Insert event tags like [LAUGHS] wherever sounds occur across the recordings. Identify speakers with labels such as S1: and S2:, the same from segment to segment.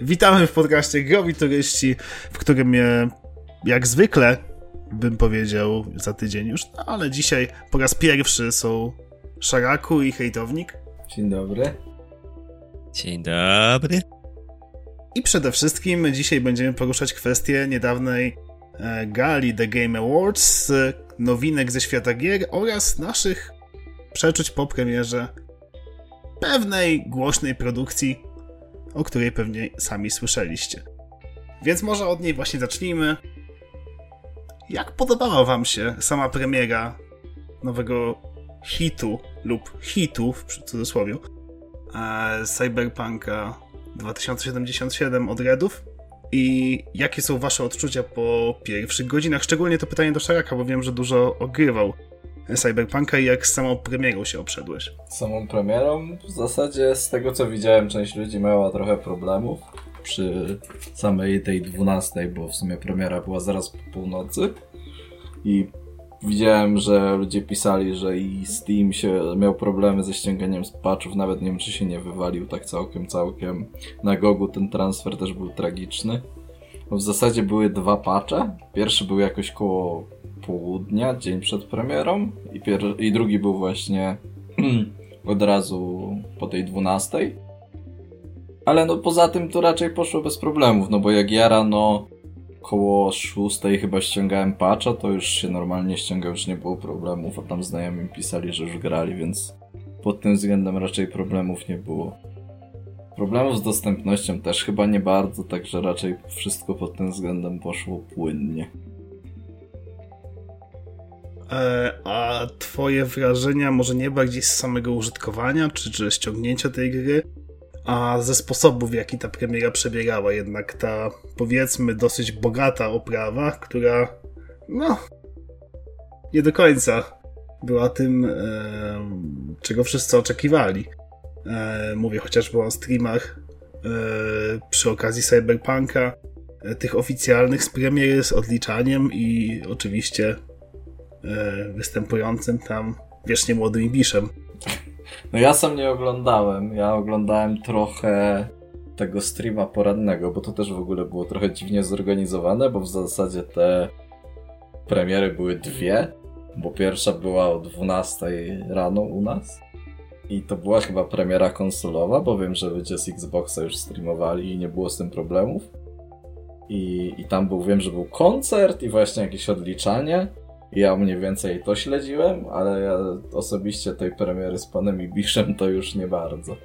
S1: Witamy w podcaście Growi Turyści, w którym jak zwykle bym powiedział za tydzień już, no ale dzisiaj po raz pierwszy są Szaraku i Hejtownik.
S2: Dzień dobry.
S3: Dzień dobry.
S1: I przede wszystkim dzisiaj będziemy poruszać kwestię niedawnej e, gali The Game Awards, nowinek ze świata gier oraz naszych przeczuć po premierze pewnej głośnej produkcji, o której pewnie sami słyszeliście. Więc może od niej właśnie zacznijmy. Jak podobała Wam się sama premiera nowego hitu lub hitów w cudzysłowie e, Cyberpunka 2077 od Redów? I jakie są Wasze odczucia po pierwszych godzinach? Szczególnie to pytanie do Szaraka, bo wiem, że dużo ogrywał Cyberpunka i jak z samą premierą się obszedłeś?
S2: Samą premierą? W zasadzie z tego co widziałem, część ludzi miała trochę problemów przy samej tej 12, bo w sumie premiera była zaraz po północy. I widziałem, że ludzie pisali, że i Steam się miał problemy ze ściąganiem patchów, nawet nie wiem czy się nie wywalił tak całkiem, całkiem. Na Gogu ten transfer też był tragiczny. W zasadzie były dwa patche. Pierwszy był jakoś koło południa, dzień przed premierą i, pier- i drugi był właśnie [CLEARS THROAT] od razu po tej 12. Ale no poza tym to raczej poszło bez problemów, no bo jak ja rano koło 6 chyba ściągałem patcha, to już się normalnie ściągał, już nie było problemów, a tam znajomi pisali, że już grali, więc pod tym względem raczej problemów nie było. Problemów z dostępnością też chyba nie bardzo, także raczej wszystko pod tym względem poszło płynnie.
S1: E, a twoje wrażenia może nie bardziej z samego użytkowania, czy, czy ściągnięcia tej gry, a ze sposobu, w jaki ta premiera przebiegała. Jednak ta, powiedzmy, dosyć bogata oprawa, która, no, nie do końca była tym, e, czego wszyscy oczekiwali. E, mówię chociażby o streamach e, przy okazji Cyberpunka, e, tych oficjalnych z premiery z odliczaniem i oczywiście występującym tam wiecznie młodym Ibiszem.
S2: No ja sam nie oglądałem. Ja oglądałem trochę tego streama porannego, bo to też w ogóle było trochę dziwnie zorganizowane, bo w zasadzie te premiery były dwie, bo pierwsza była o 12 rano u nas. I to była chyba premiera konsolowa, bo wiem, że ludzie z Xboxa już streamowali i nie było z tym problemów. I, I tam był, wiem, że był koncert i właśnie jakieś odliczanie. Ja mniej więcej to śledziłem, ale ja osobiście tej premiery z panem Ibiszem to już nie bardzo.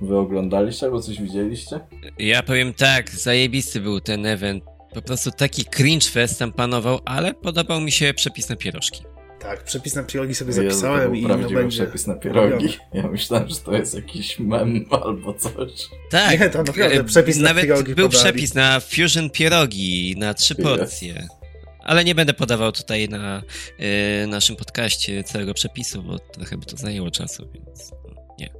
S2: Wy oglądaliście albo coś widzieliście?
S3: Ja powiem tak, zajebisty był ten event. Po prostu taki cringe fest tam panował, ale podobał mi się przepis na pierożki.
S1: Tak, przepis na pierogi sobie zapisałem
S2: Jezu,
S1: i no będzie
S2: przepis na pierogi. Ja myślałem, że to jest jakiś mem albo coś.
S3: Tak,
S1: Nie, to naprawdę przepis na
S3: nawet
S1: pierogi
S3: był
S1: podali.
S3: przepis na fusion pierogi na trzy porcje. Ale nie będę podawał tutaj na y, naszym podcaście całego przepisu, bo trochę by to zajęło czasu, więc no, nie.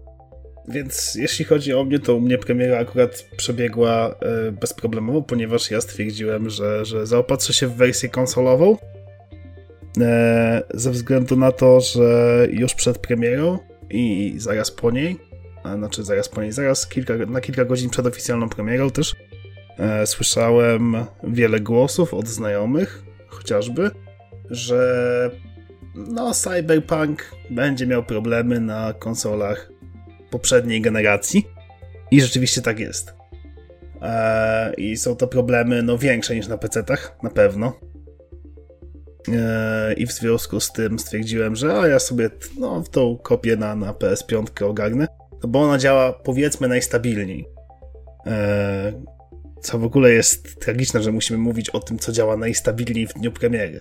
S1: Więc jeśli chodzi o mnie, to u mnie premiera akurat przebiegła e, bezproblemowo, ponieważ ja stwierdziłem, że, że zaopatrzę się w wersję konsolową. E, ze względu na to, że już przed premierą i zaraz po niej, a znaczy zaraz po niej, zaraz kilka, na kilka godzin przed oficjalną premierą też e, słyszałem wiele głosów od znajomych, chociażby, że no Cyberpunk będzie miał problemy na konsolach poprzedniej generacji. I rzeczywiście tak jest. Eee, I są to problemy no, większe niż na PC-tach, na pewno. Eee, I w związku z tym stwierdziłem, że a ja sobie no, tą kopię na, na PS5 ogarnę, no bo ona działa powiedzmy najstabilniej. Eee, co w ogóle jest tragiczne, że musimy mówić o tym, co działa najstabilniej w dniu premiery.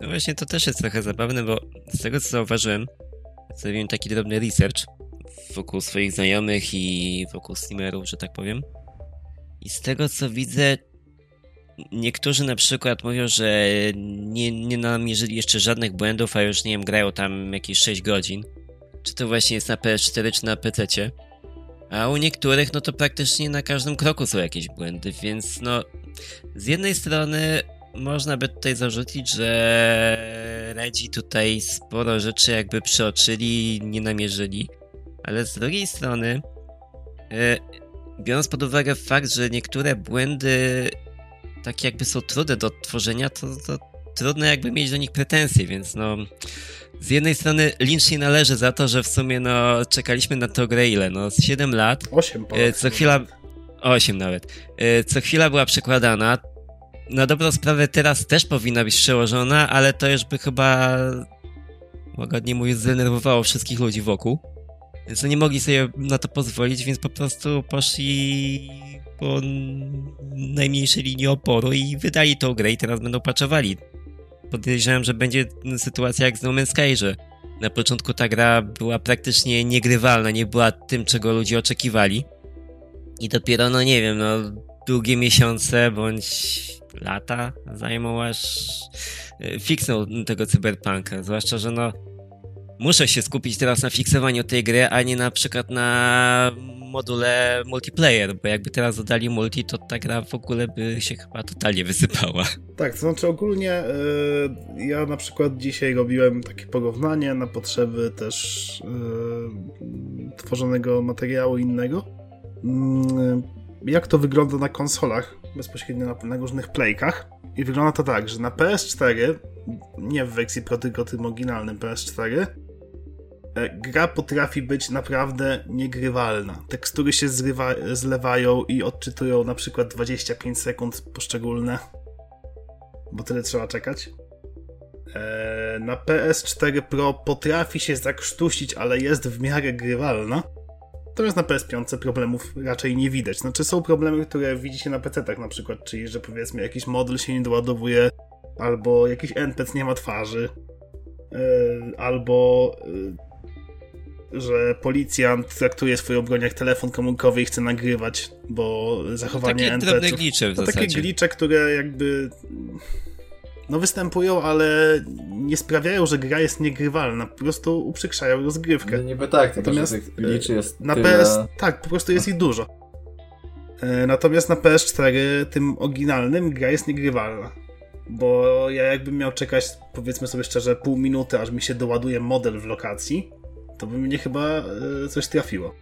S3: No właśnie, to też jest trochę zabawne, bo z tego co zauważyłem, zrobiłem taki drobny research wokół swoich znajomych i wokół streamerów, że tak powiem. I z tego co widzę, niektórzy na przykład mówią, że nie, nie namierzyli jeszcze żadnych błędów, a już nie wiem, grają tam jakieś 6 godzin. Czy to właśnie jest na PS4 czy na PC. A u niektórych, no to praktycznie na każdym kroku są jakieś błędy, więc no, z jednej strony można by tutaj zarzucić, że Redzi tutaj sporo rzeczy jakby przeoczyli, nie namierzyli, ale z drugiej strony e, biorąc pod uwagę fakt, że niektóre błędy takie jakby są trudne do odtworzenia, to, to trudno jakby mieć do nich pretensje, więc no z jednej strony Lynch nie należy za to, że w sumie no czekaliśmy na to grę ile, no z 7 lat.
S1: 8
S3: e, Co chwila... 8 nawet. E, co chwila była przekładana. Na dobrą sprawę teraz też powinna być przełożona, ale to już by chyba łagodnie mówiąc zdenerwowało wszystkich ludzi wokół. Więc nie mogli sobie na to pozwolić, więc po prostu poszli po najmniejszej linii oporu i wydali tą grę i teraz będą paczowali. Podejrzewam, że będzie sytuacja jak z No Man's Sky, że na początku ta gra była praktycznie niegrywalna, nie była tym, czego ludzie oczekiwali. I dopiero, no nie wiem, no długie miesiące bądź lata zajmą aż e, fiksnął tego cyberpunka. Zwłaszcza, że no muszę się skupić teraz na fiksowaniu tej gry, a nie na przykład na module multiplayer, bo jakby teraz dodali multi, to ta gra w ogóle by się chyba totalnie wysypała.
S1: Tak, to znaczy ogólnie yy, ja na przykład dzisiaj robiłem takie porównanie na potrzeby też yy, tworzonego materiału innego. Yy, jak to wygląda na konsolach, bezpośrednio na, na różnych playkach. I wygląda to tak, że na PS4, nie w wersji Pro, tylko tym oryginalnym PS4, E, gra potrafi być naprawdę niegrywalna. Tekstury się zrywa, zlewają i odczytują na przykład 25 sekund poszczególne, bo tyle trzeba czekać. E, na PS4 Pro potrafi się zakrztusić, ale jest w miarę grywalna. Natomiast na PS5 problemów raczej nie widać. Znaczy są problemy, które widzi się na PC-tach na przykład, czyli że powiedzmy jakiś model się nie doładowuje, albo jakiś NPC nie ma twarzy, e, albo że policjant traktuje swoją broń jak telefon komórkowy i chce nagrywać, bo zachowanie
S3: no, takie
S1: NPC-ów...
S3: glicze w
S1: to
S3: zasadzie.
S1: takie glicze, które jakby no występują, ale nie sprawiają, że gra jest niegrywalna. Po prostu uprzykrzają rozgrywkę.
S2: No niby tak,
S1: Natomiast
S2: tych gliczy jest
S1: na
S2: tyle...
S1: PS... Tak, po prostu jest ich dużo. E, Natomiast na PS4 tym oryginalnym gra jest niegrywalna. Bo ja jakbym miał czekać, powiedzmy sobie szczerze, pół minuty, aż mi się doładuje model w lokacji, to by mnie chyba e, coś trafiło.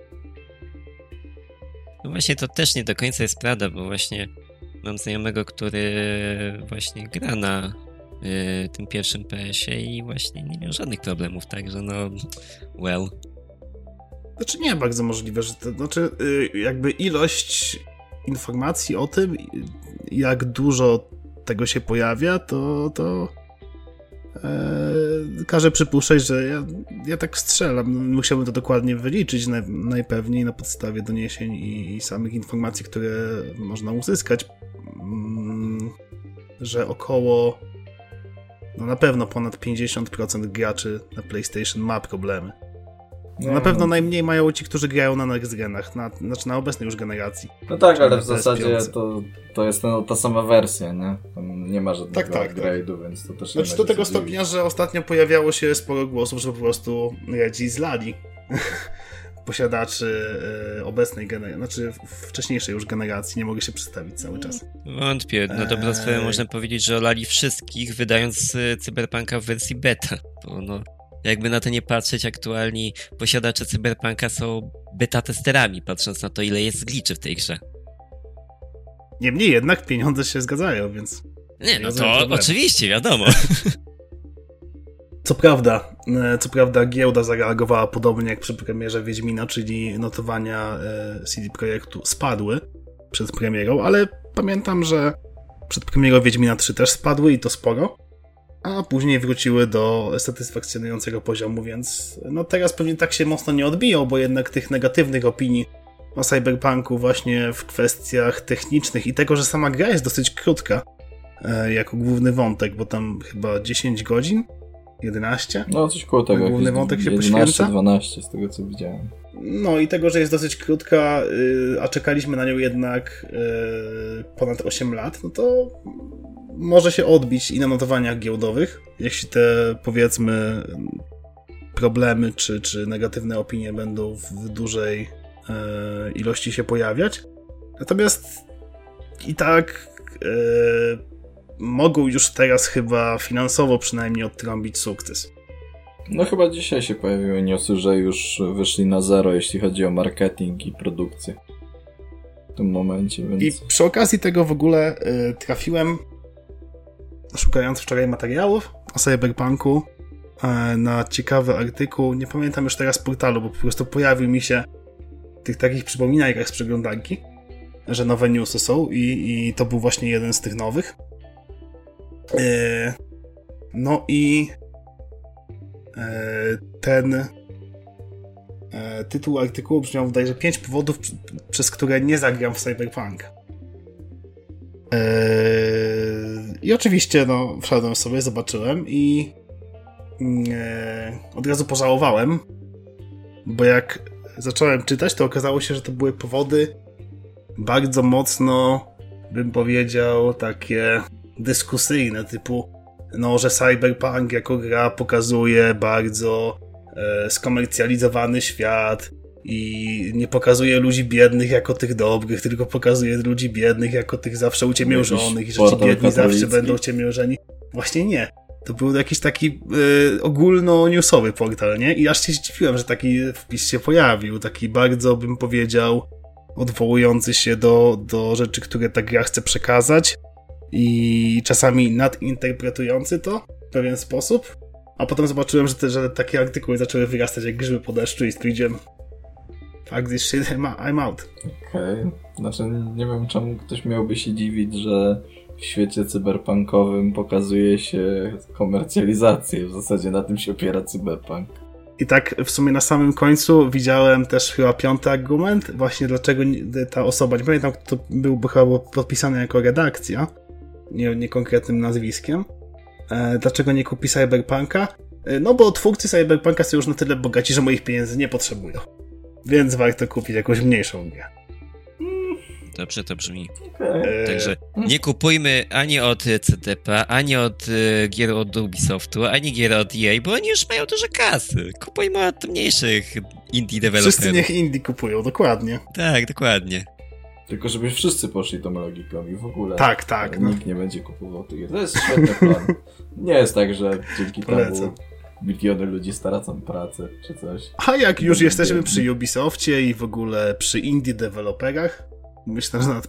S3: No właśnie to też nie do końca jest prawda, bo właśnie mam znajomego, który właśnie gra na y, tym pierwszym PS-ie i właśnie nie miał żadnych problemów, także no well.
S1: Znaczy nie bardzo możliwe, że to znaczy y, jakby ilość informacji o tym, jak dużo tego się pojawia, to, to e, każe przypuszczać, że ja, ja tak strzelam. Musiałbym to dokładnie wyliczyć naj, najpewniej na podstawie doniesień i, i, samych informacji, które można uzyskać, mm, że około no na pewno ponad 50% graczy na PlayStation ma problemy. No na pewno najmniej mają ci, którzy grają na next genach, na, znaczy na obecnej już generacji.
S2: No tak, ale w zasadzie to, to jest no, ta sama wersja, nie? Tam nie ma żadnego
S1: tak, tak,
S2: upgrade'u, tak. więc to też
S1: Znaczy do tego stopnia, dziwić. że ostatnio pojawiało się sporo głosów, że po prostu Redzi zlali [LAUGHS] posiadaczy e, obecnej generacji, znaczy wcześniejszej już generacji, nie mogę się przedstawić cały czas.
S3: Wątpię. Na dobrą sprawę eee... można powiedzieć, że olali wszystkich, wydając e, Cyberpunka w wersji beta. Bo no, jakby na to nie patrzeć, aktualni posiadacze Cyberpunka są beta-testerami, patrząc na to, ile jest gliczy w tej grze.
S1: Niemniej jednak pieniądze się zgadzają, więc...
S3: Nie, no to oczywiście, wiadomo. [LAUGHS]
S1: Co prawda, e, co prawda giełda zareagowała podobnie jak przy premierze Wiedźmina, czyli notowania e, CD Projektu spadły przed premierą, ale pamiętam, że przed premierą Wiedźmina 3 też spadły i to sporo a później wróciły do satysfakcjonującego poziomu, więc no teraz pewnie tak się mocno nie odbiją, bo jednak tych negatywnych opinii o Cyberpunku właśnie w kwestiach technicznych i tego, że sama gra jest dosyć krótka e, jako główny wątek, bo tam chyba 10 godzin? 11?
S2: No coś koło tego.
S1: Główny wątek się
S2: 11,
S1: poświęca?
S2: 12 z tego co widziałem.
S1: No i tego, że jest dosyć krótka, y, a czekaliśmy na nią jednak y, ponad 8 lat, no to może się odbić i na notowaniach giełdowych, jeśli te powiedzmy problemy czy, czy negatywne opinie będą w dużej e, ilości się pojawiać. Natomiast i tak e, mogą już teraz chyba finansowo przynajmniej odtrąbić sukces.
S2: No chyba dzisiaj się pojawiły newsy, że już wyszli na zero, jeśli chodzi o marketing i produkcję. W tym momencie, więc...
S1: I przy okazji tego w ogóle y, trafiłem, szukając wczoraj materiałów o Cyberpunku, y, na ciekawy artykuł. Nie pamiętam już teraz portalu, bo po prostu pojawił mi się tych takich przypominajkach z przeglądanki, że nowe newsy są i, i to był właśnie jeden z tych nowych. Y, no i e, ten e, tytuł artykułu brzmiał bodajże 5 powodów, przez które nie zagram w Cyberpunk. E, I oczywiście, no, wszedłem sobie, zobaczyłem i od razu pożałowałem, bo jak zacząłem czytać, to okazało się, że to były powody bardzo mocno, bym powiedział, takie dyskusyjne, typu no, że Cyberpunk jako gra pokazuje bardzo e, skomercjalizowany świat i nie pokazuje ludzi biednych jako tych dobrych, tylko pokazuje ludzi biednych jako tych zawsze uciemiężonych i że ci biedni zawsze będą ciemiężeni. Właśnie nie. To był jakiś taki e, ogólno-newsowy portal, nie? I aż się zdziwiłem, że taki wpis się pojawił, taki bardzo, bym powiedział, odwołujący się do, do rzeczy, które ta gra chce przekazać i czasami nadinterpretujący to w pewien sposób. A potem zobaczyłem, że, te, że takie artykuły zaczęły wyrastać jak grzyby po deszczu i stwierdziłem fuck this shit, I'm out.
S2: Okej. Okay. Znaczy nie wiem czemu ktoś miałby się dziwić, że w świecie cyberpunkowym pokazuje się komercjalizację. W zasadzie na tym się opiera cyberpunk.
S1: I tak w sumie na samym końcu widziałem też chyba piąty argument, właśnie dlaczego ta osoba, nie pamiętam, to był, bo chyba było podpisane jako redakcja, nie, nie konkretnym nazwiskiem. E, dlaczego nie kupi Cyberpunka? E, no bo twórcy Cyberpunka są już na tyle bogaci, że moich pieniędzy nie potrzebują. Więc warto kupić jakąś mniejszą grę.
S3: Dobrze to brzmi. Okay. Także nie kupujmy ani od CDP, ani od y, gier od Ubisoftu, ani gier od EA, bo oni już mają dużo kasy. Kupujmy od mniejszych indie deweloperów.
S1: Wszyscy niech indie kupują, dokładnie.
S3: Tak, dokładnie.
S2: Tylko żeby wszyscy poszli tą logiką i w ogóle
S1: tak, tak,
S2: no. nikt nie będzie kupował tych gier. To jest świetny plan. nie jest tak, że dzięki temu miliony ludzi stracą pracę czy coś.
S1: A jak już jesteśmy przy Ubisoftie i w ogóle przy indie deweloperach, myślę, że nad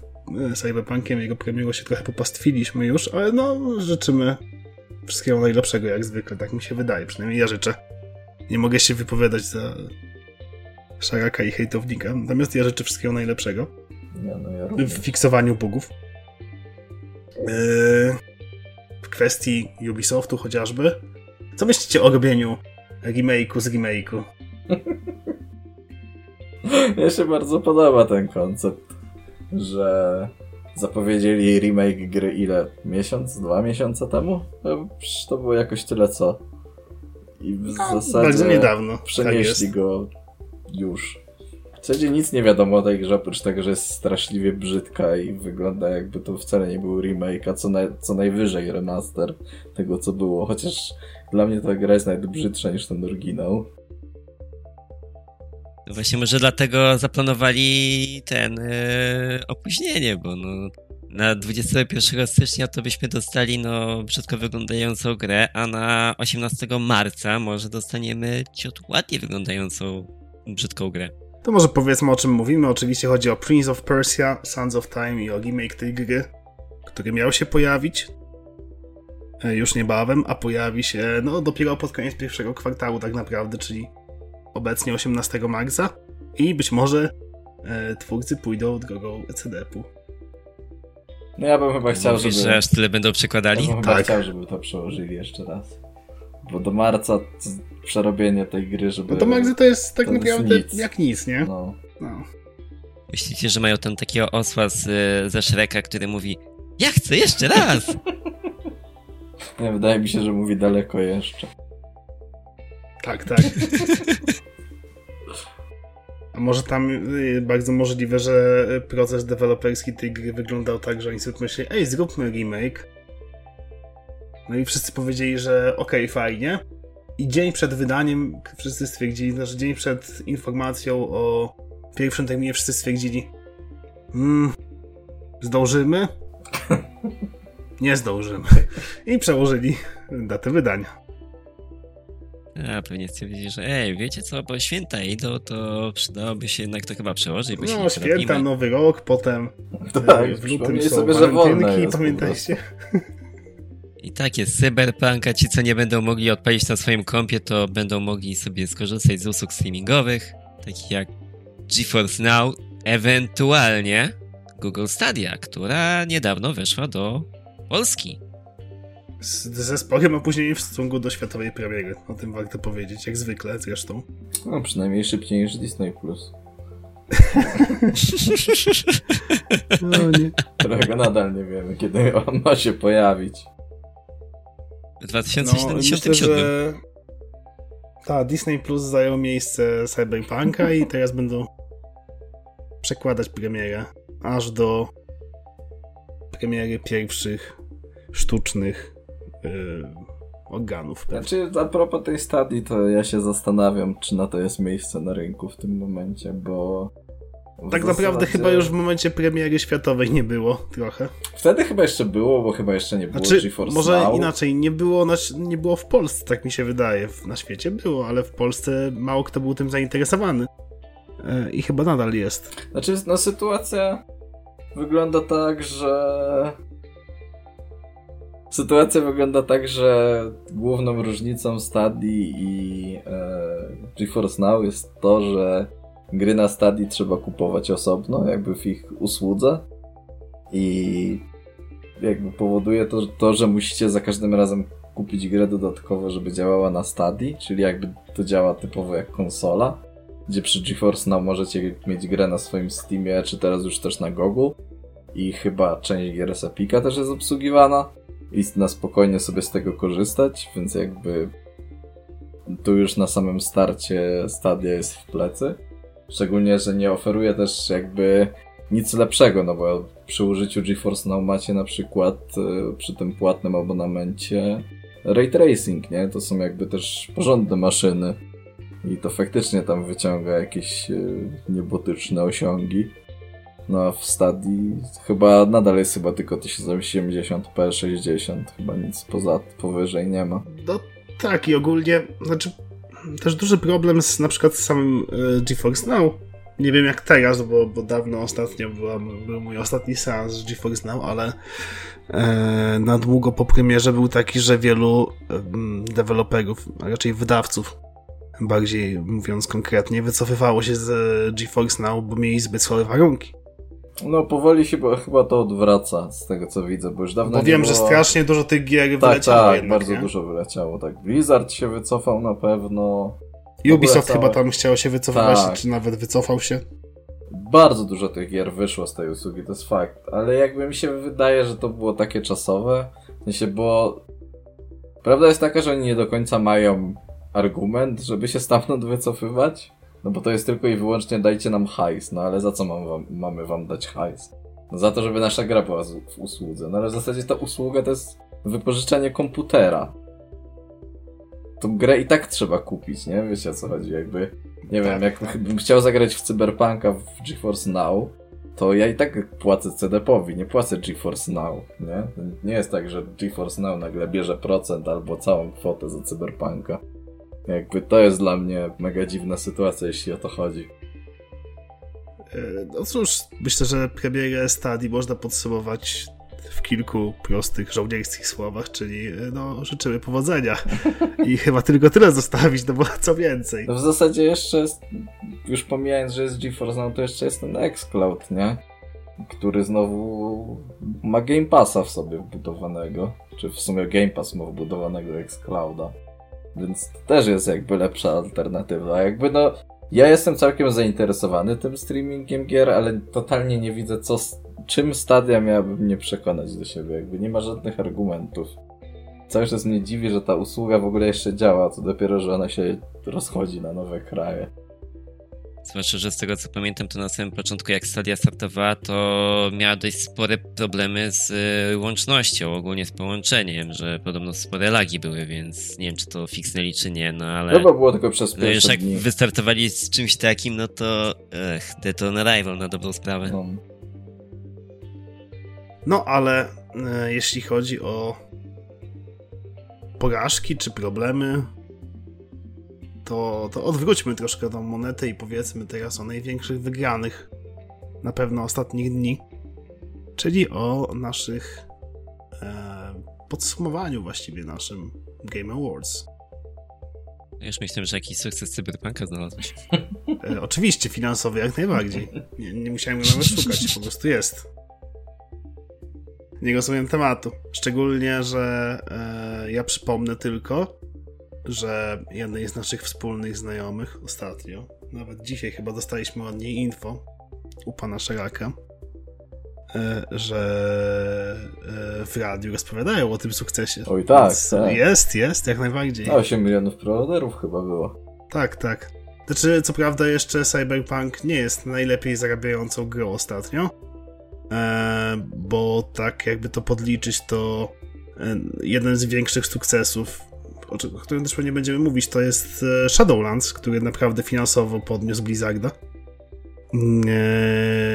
S1: e, Cyberpunkiem jego premierą się trochę popastwiliśmy już, ale no życzymy wszystkiego najlepszego jak zwykle, tak mi się wydaje, przynajmniej ja życzę. Nie mogę się wypowiadać za szaraka i hejtownika, natomiast ja życzę wszystkiego najlepszego.
S2: Ja, no ja
S1: w fiksowaniu bugów. Yy, w kwestii Ubisoftu chociażby. Co myślicie o robieniu remake'u z remake'u? [LAUGHS]
S2: Mnie się bardzo podoba ten koncept, że zapowiedzieli remake gry ile? Miesiąc? Dwa miesiące temu? To było jakoś tyle co. I w no, zasadzie
S1: bardzo niedawno.
S2: Przenieśli tak go już. W zasadzie nic nie wiadomo o tej grze, oprócz tego, że jest straszliwie brzydka i wygląda jakby to wcale nie był remake, a co, co najwyżej remaster tego, co było. Chociaż dla mnie ta gra jest nawet brzydsza niż ten oryginał.
S3: No właśnie może dlatego zaplanowali ten yy, opóźnienie, bo no, na 21 stycznia to byśmy dostali no brzydko wyglądającą grę, a na 18 marca może dostaniemy ciut ładnie wyglądającą brzydką grę.
S1: To może powiedzmy o czym mówimy. Oczywiście chodzi o Prince of Persia, Sons of Time i o remake tej gry, który miał się pojawić e, już niebawem, a pojawi się no dopiero pod koniec pierwszego kwartału tak naprawdę, czyli obecnie 18 marca i być może e, twórcy pójdą drogą ECDP-u.
S2: No ja bym chyba chciał,
S3: Mówisz,
S2: żeby...
S3: że aż tyle będą przekładali?
S2: Ja bym tak. chciał, żeby to przełożyli jeszcze raz. Bo do marca przerobienie tej gry, żeby...
S1: No to Magzy to jest tak to naprawdę nic. jak nic, nie? No. no.
S3: Myślicie, że mają tam takiego osła z, ze Shreka, który mówi ja chcę jeszcze raz! [LAUGHS]
S2: nie, wydaje mi się, że mówi daleko jeszcze.
S1: Tak, tak. A może tam y, bardzo możliwe, że proces deweloperski tej gry wyglądał tak, że oni sobie myśleli, ej, zróbmy remake. No i wszyscy powiedzieli, że okej, okay, fajnie. I dzień przed wydaniem wszyscy stwierdzili, znaczy dzień przed informacją o pierwszym terminie wszyscy stwierdzili hmm, zdążymy? [LAUGHS] Nie zdążymy. I przełożyli datę wydania.
S3: A pewnie stwierdzili, że ej, wiecie co, bo święta idą, to przydałoby się jednak to chyba przełożyć, bo się
S1: No,
S3: nie
S1: święta, nowy rok, potem [LAUGHS]
S2: Tak,
S1: e, w lutym są
S2: sobie, że wolne jest po
S1: pamiętajcie? [LAUGHS]
S3: I tak jest, Cyberpunk, a ci co nie będą mogli odpalić na swoim kompie, to będą mogli sobie skorzystać z usług streamingowych, takich jak GeForce Now, ewentualnie Google Stadia, która niedawno weszła do Polski.
S1: Z, ze sporym opóźnieniem w stosunku do światowej premiery. O tym warto powiedzieć, jak zwykle zresztą.
S2: No, przynajmniej szybciej niż Disney+. Plus. [LAUGHS]
S1: No nie.
S2: Którego nadal nie wiemy, kiedy on ma się pojawić.
S3: W
S1: No,
S3: 2077.
S1: myślę, że... Tak, Disney Plus zajął miejsce Cyberpunka i teraz będą przekładać premierę aż do premiery pierwszych sztucznych yy, organów.
S2: Znaczy, a propos tej stadii, to ja się zastanawiam, czy na to jest miejsce na rynku w tym momencie, bo...
S1: Tak naprawdę chyba już w momencie premiery światowej nie było trochę.
S2: Wtedy chyba jeszcze było, bo chyba jeszcze nie było
S1: Znaczy,
S2: GeForce
S1: może
S2: Now.
S1: inaczej, nie było, na, nie było w Polsce, tak mi się wydaje. Na świecie było, ale w Polsce mało kto był tym zainteresowany. E, I chyba nadal jest.
S2: Znaczy, no sytuacja wygląda tak, że... Sytuacja wygląda tak, że główną różnicą Stadii i e, GeForce Now jest to, że gry na Stadii trzeba kupować osobno, jakby w ich usłudze i jakby powoduje to, to, że musicie za każdym razem kupić grę dodatkowo, żeby działała na Stadii, czyli jakby to działa typowo jak konsola gdzie przy GeForce Now możecie mieć grę na swoim Steamie, czy teraz już też na Google. I chyba część gier z Epika też jest obsługiwana i na spokojnie sobie z tego korzystać, więc jakby tu już na samym starcie Stadia jest w plecy. Szczególnie, że nie oferuje też jakby nic lepszego, no bo przy użyciu GeForce Now macie na przykład y, przy tym płatnym abonamencie Ray Tracing, nie? To są jakby też porządne maszyny. I to faktycznie tam wyciąga jakieś e, niebotyczne osiągi. No a w stadii chyba nadal jest chyba tylko 1080p 60, chyba nic poza powyżej nie ma.
S1: No tak, i ogólnie, znaczy, też duży problem z na przykład z samym e, GeForce Now. Nie wiem jak teraz, bo, bo dawno ostatnio była, był mój ostatni seans z GeForce Now, ale e, na długo po premierze był taki, że wielu em, deweloperów, a raczej wydawców, bardziej mówiąc konkretnie, wycofywało się z e, GeForce Now, bo mieli zbyt słabe warunki.
S2: No powoli się bo- chyba to odwraca z tego co widzę, bo już dawno
S1: Bo
S2: nie
S1: wiem,
S2: było...
S1: że strasznie dużo tych gier
S2: Tak,
S1: wyleciało
S2: tak,
S1: jednak,
S2: bardzo
S1: nie?
S2: dużo wyleciało, tak. Blizzard się wycofał na pewno.
S1: Ubisoft
S2: całe-
S1: chyba tam chciał się wycofywać,
S2: Tak.
S1: czy nawet wycofał się.
S2: Bardzo dużo tych gier wyszło z tej usługi, to jest fakt. Ale jakby mi się wydaje, że to było takie czasowe. W sensie, bo prawda jest taka, że oni nie do końca mają argument, żeby się stamtąd wycofywać. No bo to jest tylko i wyłącznie dajcie nam hajs. No ale za co mam wam, mamy wam dać hajs? No za to, żeby nasza gra była w usłudze. No ale w zasadzie ta usługa to jest wypożyczenie komputera. Tą grę i tak trzeba kupić, nie? Wiecie o co chodzi, jakby... Nie wiem, jak bym chciał zagrać w Cyberpunka w GeForce Now, to ja i tak płacę CD-powi, nie płacę GeForce Now, nie? Nie jest tak, że GeForce Now nagle bierze procent albo całą kwotę za Cyberpunka. Jakby to jest dla mnie mega dziwna sytuacja, jeśli o to chodzi.
S1: E, No cóż, myślę, że premierę Stadii można podsumować w kilku prostych żołnierskich słowach, czyli e, no, życzymy powodzenia. I [LAUGHS] chyba tylko tyle zostawić, no bo [LAUGHS] co więcej.
S2: No w zasadzie jeszcze jest, już pomijając, że jest GeForce Now, to jeszcze jest ten xCloud, nie? Który znowu ma Game Passa w sobie wbudowanego. Czy w sumie Game Pass ma wbudowanego xClouda. Więc to też jest jakby lepsza alternatywa. Jakby no, ja jestem całkiem zainteresowany tym streamingiem gier, ale totalnie nie widzę co, czym Stadia miałaby mnie przekonać do siebie. Jakby nie ma żadnych argumentów. Cały czas mnie dziwi, że ta usługa w ogóle jeszcze działa, to dopiero, że ona się rozchodzi na nowe kraje.
S3: Zwłaszcza, że z tego co pamiętam, to na samym początku, jak Stadia startowała, to miała dość spore problemy z y, łącznością, ogólnie z połączeniem, że podobno spore lagi były, więc nie wiem, czy to fiksnęli, czy nie, no ale...
S2: Chyba było tylko przez
S3: No już
S2: pierwsze
S3: jak
S2: dni.
S3: wystartowali z czymś takim, no to ech, Deton Arrival na dobrą sprawę.
S2: No.
S1: No ale e, jeśli chodzi o porażki czy problemy, to, to odwróćmy troszkę tą monetę i powiedzmy teraz o największych wygranych na pewno ostatnich dni, czyli o naszych e, podsumowaniu właściwie naszym Game Awards.
S3: Już myślałem, że jakiś sukces Cyberpunka znalazłeś.
S1: E, oczywiście, finansowy jak najbardziej. Nie, nie musiałem go nawet szukać, po prostu jest. Nie rozumiem tematu. Szczególnie, że e, ja przypomnę tylko, że jednej z naszych wspólnych znajomych ostatnio, nawet dzisiaj chyba dostaliśmy od niej info u pana Szeraka, e, że e, w radiu rozpowiadają o tym sukcesie.
S2: Oj tak,
S1: Więc
S2: tak.
S1: Jest, jest, jak najbardziej.
S2: 8 milionów preorderów chyba było.
S1: Tak, tak. Znaczy, co prawda jeszcze Cyberpunk nie jest najlepiej zarabiającą grą ostatnio, e, bo tak jakby to podliczyć, to jeden z większych sukcesów, o którym też pewnie będziemy mówić, to jest e, Shadowlands, który naprawdę finansowo podniósł Blizzarda. E,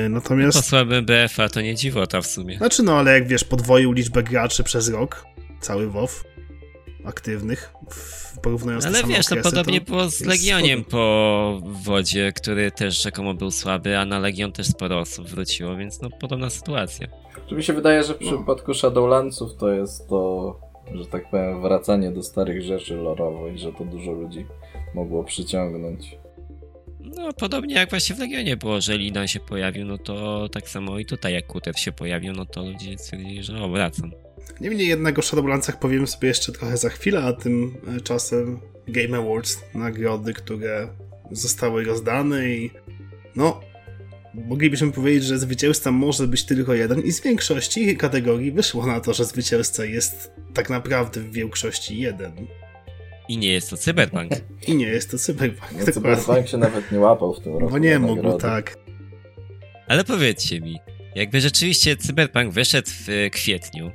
S3: Po
S1: natomiast,
S3: słabym BFA to nie dziwota w sumie.
S1: znaczy no, ale jak wiesz, podwoił liczbę graczy przez rok, cały WoW, aktywnych, w, porównując
S3: Ale wiesz,
S1: okresy,
S3: podobnie
S1: to
S3: było z Legioniem po wodzie, który też rzekomo był słaby, a na Legion też sporo osób wróciło, więc no podobna sytuacja.
S2: Czy mi się wydaje, że w
S1: No.
S2: przypadku Shadowlandsów to jest to, że tak powiem, wracanie do starych rzeczy lorowo i że to dużo ludzi mogło przyciągnąć.
S3: No podobnie jak właśnie w Legionie było, że Lidan się pojawił, no to tak samo i tutaj jak Kuter się pojawił, no to ludzie stwierdzili, że o, wracam.
S1: Niemniej jednak o Shadowlandsach powiem sobie jeszcze trochę za chwilę, a tymczasem Game Awards, nagrody, które zostały rozdane i no, moglibyśmy powiedzieć, że zwycięzca może być tylko jeden i z większości kategorii wyszło na to, że zwycięzca jest tak naprawdę w większości jeden.
S3: I nie jest to Cyberpunk. [LAUGHS]
S1: I nie jest to Cyberpunk.
S2: No. Cyberpunk się nawet nie łapał w tym roku.
S1: Bo nie mógł,
S2: nagrody.
S1: tak.
S3: Ale powiedzcie mi, jakby rzeczywiście Cyberpunk wyszedł w e, kwietniu,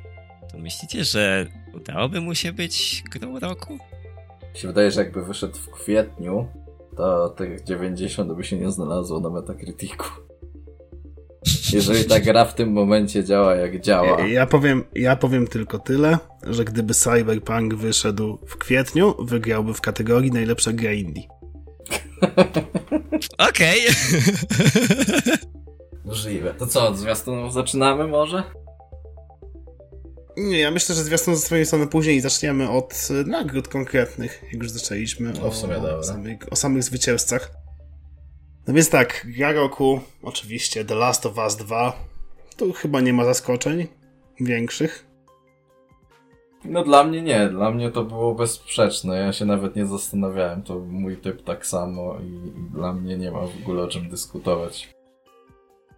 S3: to myślicie, że udałoby mu się być grą roku?
S2: Mi się wydaje, że jakby wyszedł w kwietniu, to tych 90 by się nie znalazło na Metacriticu. Jeżeli ta gra w tym momencie działa jak działa,
S1: Ja powiem, ja powiem tylko tyle, że gdyby Cyberpunk wyszedł w kwietniu, wygrałby w kategorii najlepsza gra indie. [LAUGHS]
S3: Okej. [LAUGHS]
S2: możliwe. To co, od zwiastunów zaczynamy może?
S1: Nie, ja myślę, że zwiastun zostawiamy sobie później i zaczniemy od e, nagród konkretnych, jak już zaczęliśmy
S2: No, w sumie dobra.
S1: samych, o samych zwycięzcach. No więc tak, gra roku, oczywiście The Last of Us 2. Tu chyba nie ma zaskoczeń większych.
S2: No dla mnie nie, dla mnie to było bezsprzeczne, ja się nawet nie zastanawiałem, to mój typ tak samo i, i dla mnie nie ma w ogóle o czym dyskutować.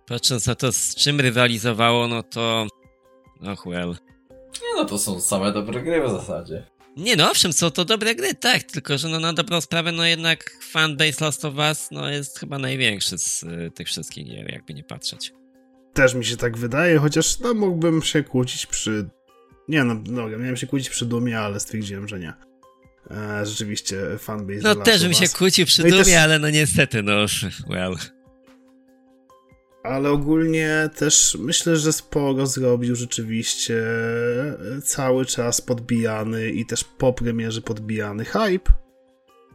S3: Patrząc na to, z czym rywalizowało, no to... Och well.
S2: Nie no, to są same dobre gry w zasadzie.
S3: Nie no, owszem, są to dobre gry, tak, tylko że no na dobrą sprawę, no jednak fanbase Last of Us, no jest chyba największy z y, tych wszystkich gier, jakby nie patrzeć.
S1: Też mi się tak wydaje, chociaż no, mógłbym się kłócić przy... Nie no, dobra, miałem się kłócić przy Dumie, ale stwierdziłem, że nie. E, rzeczywiście, fanbase
S3: No też bym się kłócił przy
S1: No
S3: Dumie,
S1: też-
S3: ale no niestety, no [LAUGHS] well.
S1: Ale ogólnie też myślę, że sporo zrobił rzeczywiście cały czas podbijany i też po premierze podbijany hype,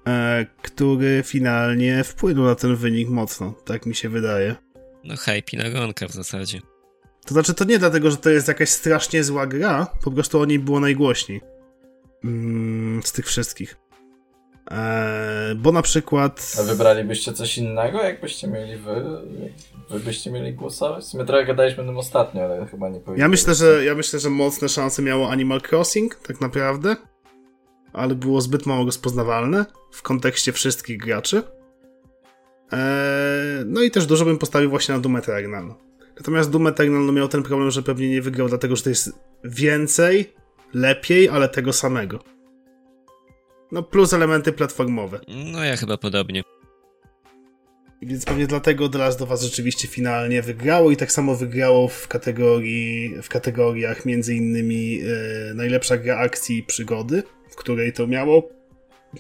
S1: e, który finalnie wpłynął na ten wynik mocno, tak mi się wydaje.
S3: No hype i nagonka w zasadzie.
S1: To znaczy, to nie dlatego, że to jest jakaś strasznie zła gra, po prostu o niej było najgłośniej. Mm, z tych wszystkich. E, bo na przykład.
S2: A wybralibyście coś innego, jakbyście mieli wy, wy byście mieli głosować? Sumie trochę gadaliśmy o tym ostatnio, ale chyba nie
S1: Ja
S2: powiedzieliście.
S1: myślę, że, ja myślę, że mocne szanse miało Animal Crossing, tak naprawdę. Ale było zbyt mało rozpoznawalne w kontekście wszystkich graczy. Eee, no i też dużo bym postawił właśnie na Doom Eternal. Natomiast Doom Eternal no, miał ten problem, że pewnie nie wygrał, dlatego że to jest więcej, lepiej, ale tego samego. No plus elementy platformowe.
S3: No ja chyba podobnie.
S1: Więc pewnie dlatego The Last of Us rzeczywiście finalnie wygrało i tak samo wygrało w kategorii, w kategoriach między innymi e, najlepsza gra akcji i przygody, w której to miało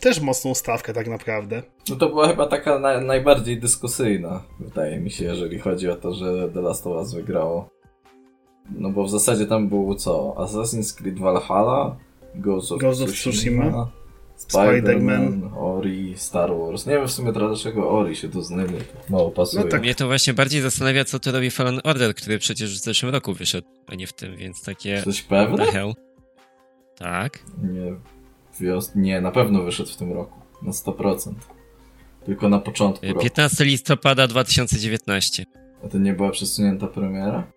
S1: też mocną stawkę tak naprawdę.
S2: No to była chyba taka na, najbardziej dyskusyjna, wydaje mi się, jeżeli chodzi o to, że The Last of Us wygrało. No bo w zasadzie tam było co? Assassin's Creed Valhalla, Ghost of,
S1: Ghost of
S2: Tsushima,
S1: Spider-Man.
S2: Ori, Star Wars. Nie wiem w sumie dlaczego Ori się tu znajdzie. Mało pasuje.
S1: No tak.
S3: Mnie to właśnie bardziej zastanawia, co to robi Fallen Order, który przecież w zeszłym roku wyszedł, a nie w tym, więc takie... The hell? Tak.
S2: Nie, wios... nie, na pewno wyszedł w tym roku. Na 100%. Tylko na początku roku.
S3: 15 listopada 2019.
S2: A to nie była przesunięta premiera?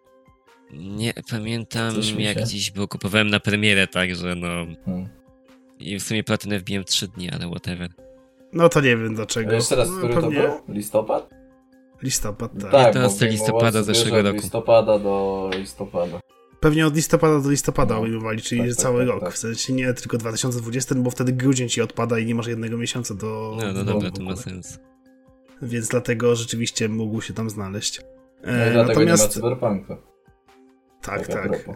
S3: Nie pamiętam,
S2: Coś mi
S3: jak dziś, bo kupowałem na premierę, także no...
S2: Hmm.
S3: I w sumie platynę wbiłem 3 dni, ale whatever.
S1: No to nie wiem dlaczego.
S2: A jeszcze raz,
S1: no,
S2: który to
S1: pewnie
S2: był? Listopad?
S1: Listopad, tak.
S2: Tak,
S3: 15
S2: bo Game
S3: listopada zeszłego roku.
S2: listopada do listopada.
S1: Pewnie od listopada do listopada
S2: No.
S1: obejmowali, czyli
S2: Tak, tak,
S1: cały
S2: tak,
S1: rok.
S2: tak.
S1: W sensie nie tylko 2020, bo wtedy grudzień ci odpada i nie masz jednego miesiąca do.
S3: No, no
S1: do
S3: dobra, to ma sens.
S1: Więc dlatego rzeczywiście mógł się tam znaleźć.
S2: No
S1: E,
S2: dlatego nie ma
S1: natomiast.
S2: Cyberpunka.
S1: Tak, tak.
S2: propos.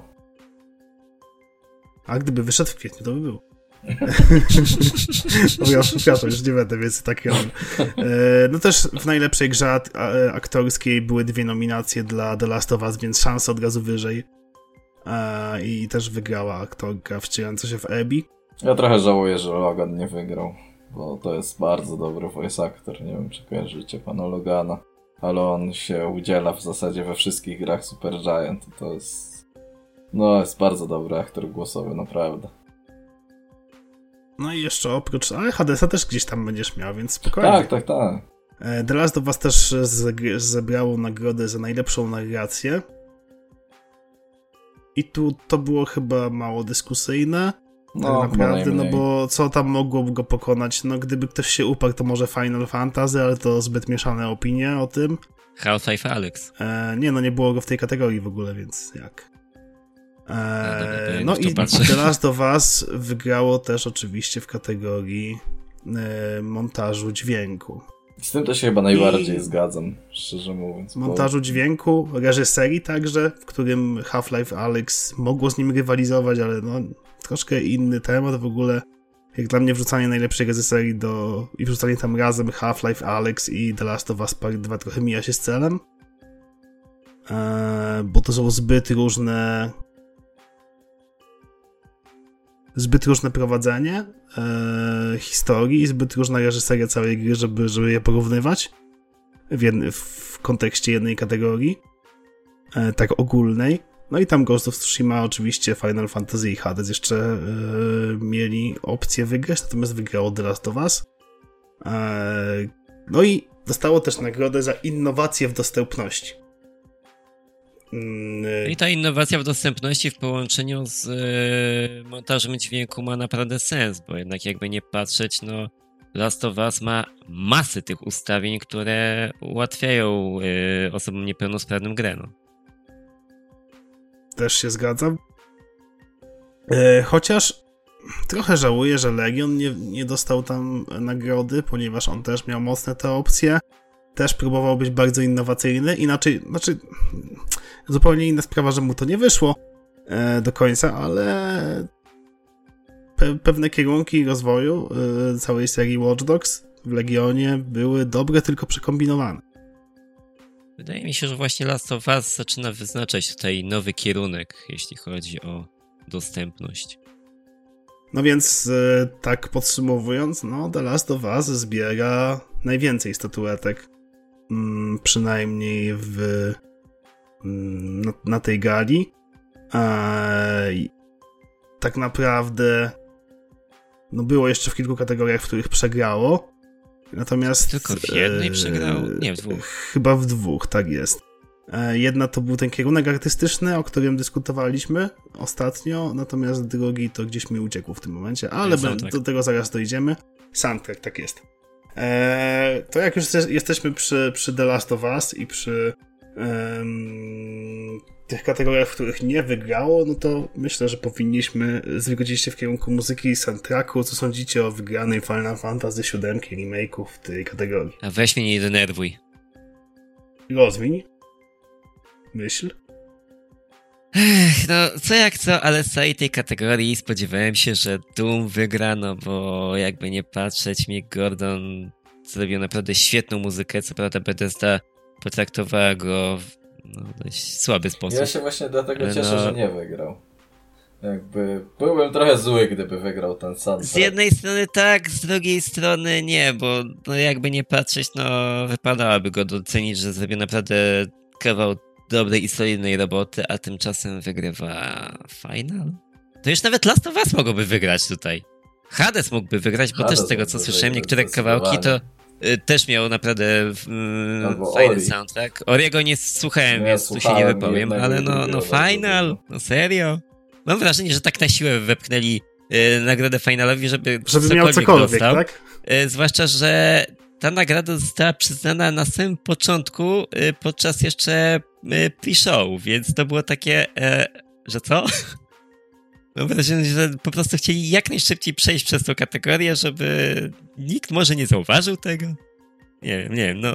S1: A gdyby wyszedł w kwietniu, to by był. [LAUGHS] przepraszam, już nie będę, więc tak ja. E, no też w najlepszej grze aktorskiej były dwie nominacje dla The Last of Us, więc szanse od razu wyżej. E, I też wygrała aktorka wcielająca się w Abby.
S2: Ja trochę żałuję, że Logan nie wygrał, bo to jest bardzo dobry voice actor. Nie wiem, czy kojarzycie pana Logana, ale on się udziela w zasadzie we wszystkich grach Super Giant. To jest. No, jest bardzo dobry aktor głosowy, naprawdę.
S1: No i jeszcze oprócz, ale Hadesa też gdzieś tam będziesz miał, więc spokojnie.
S2: Tak, tak, tak.
S1: E, The Last of Us też zebrało nagrodę za najlepszą narrację. I tu to było chyba mało dyskusyjne.
S2: No,
S1: tak naprawdę, no bo co tam mogłoby go pokonać? No gdyby ktoś się uparł, to może Final Fantasy, ale to zbyt mieszane opinie o tym.
S3: Half-Life Alex.
S1: E, nie, no nie było go w tej kategorii w ogóle, więc jak?
S3: No
S1: E,
S3: ja
S1: no i. The Last of Us wygrało też oczywiście w kategorii e, montażu dźwięku.
S2: Z tym to się chyba najbardziej
S1: I-
S2: zgadzam, szczerze mówiąc. bo-
S1: montażu dźwięku, reżyserii także, w którym Half-Life Alex mogło z nim rywalizować, ale no troszkę inny temat w ogóle. Jak dla mnie wrzucanie najlepszej reżyserii do i wrzucanie tam razem Half-Life Alex i The Last of Us Part 2 trochę mija się z celem. Eee, bo to są zbyt różne zbyt różne prowadzenie e, historii zbyt różna reżyseria całej gry, żeby, żeby je porównywać w, jedny, w kontekście jednej kategorii, e, tak ogólnej. No i tam Ghost of Tsushima, oczywiście Final Fantasy i Hades jeszcze e, mieli opcję wygrać, natomiast wygrało The Last of Us. E, no i dostało też nagrodę za innowację w dostępności. Mm,
S3: I ta innowacja w dostępności w połączeniu z e, montażem dźwięku ma naprawdę sens, bo jednak jakby nie patrzeć, no Last of Us ma masy tych ustawień, które ułatwiają e, osobom niepełnosprawnym grę. No.
S1: Też się zgadzam. E, chociaż trochę żałuję, że Legion nie, nie dostał tam nagrody, ponieważ on też miał mocne te opcje. Też próbował być bardzo innowacyjny. Inaczej, znaczy, zupełnie inna sprawa, że mu to nie wyszło e, do końca, ale pe, pewne kierunki rozwoju e, całej serii Watch Dogs w Legionie były dobre, tylko przekombinowane.
S3: Wydaje mi się, że właśnie Last of Us zaczyna wyznaczać tutaj nowy kierunek, jeśli chodzi o dostępność.
S1: No więc e, tak podsumowując, no The Last of Us zbiera najwięcej statuetek, mm, przynajmniej w na, na tej gali. E, i tak naprawdę no było jeszcze w kilku kategoriach, w których przegrało. Natomiast
S3: Tylko w jednej
S1: e,
S3: przegrało? Nie, w dwóch.
S1: Chyba w dwóch, tak jest. E, Jedna to był ten kierunek artystyczny, o którym dyskutowaliśmy ostatnio, natomiast drugi to gdzieś mi uciekł w tym momencie, ale do tego zaraz dojdziemy. Soundtrack, tak jest. E, to jak już jeste- jesteśmy przy, przy The Last of Us i przy tych kategoriach, w których nie wygrało, no to myślę, że powinniśmy zwrócić się w kierunku muzyki i soundtracku. Co sądzicie o wygranej Final Fantasy VII remake'u w tej kategorii?
S3: A weź mnie nie denerwuj.
S1: Rozwiń. Myśl.
S3: Ech, no, co jak co, ale z całej tej kategorii spodziewałem się, że Doom wygra, no bo jakby nie patrzeć, mi Gordon zrobił naprawdę świetną muzykę, co prawda Bethesda potraktowała go w no, dość słaby sposób.
S2: Ja się właśnie dlatego
S3: Ale
S2: cieszę,
S3: no-
S2: że nie wygrał. Jakby byłbym trochę zły, gdyby wygrał ten Sunbreak.
S3: Z jednej strony tak, z drugiej strony nie, bo no jakby nie patrzeć, no wypadałoby go docenić, że zrobił naprawdę kawał dobrej i solidnej roboty, a tymczasem wygrywa Final. To już nawet Last of Us mogłoby wygrać tutaj. Hades mógłby wygrać, bo
S2: Hades
S3: też z tego co słyszałem, niektóre kawałki to też miał naprawdę y,
S2: Albo
S3: fajny
S2: Ori.
S3: soundtrack. Oriego nie słuchałem,
S2: Ja
S3: więc tu się nie wypowiem, ale no, no Final, no serio. Mam wrażenie, że tak na siłę wepchnęli y, nagrodę Finalowi, żeby,
S1: Żeby miał cokolwiek,
S3: dostał.
S1: tak?
S3: Y, zwłaszcza, że ta nagroda została przyznana na samym początku, y, podczas jeszcze y, pre-show, więc to było takie, e, że co? [LAUGHS] Mam wrażenie, że po prostu chcieli jak najszybciej przejść przez tą kategorię, żeby nikt może nie zauważył tego. Nie wiem, nie wiem, no...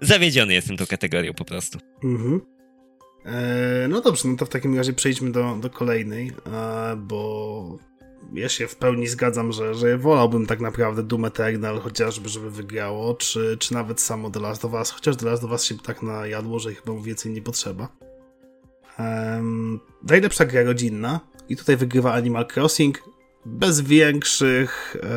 S3: Zawiedziony jestem tą kategorią po prostu.
S1: Mhm. E, no dobrze, no to w takim razie przejdźmy do, do kolejnej, e, bo ja się w pełni zgadzam, że, że wolałbym tak naprawdę Doom Eternal chociażby, żeby wygrało, czy, czy nawet samo The Last of Us, chociaż The Last of Us się tak najadło, że chyba mu więcej nie potrzeba. Um, najlepsza gra rodzinna i tutaj wygrywa Animal Crossing bez większych e,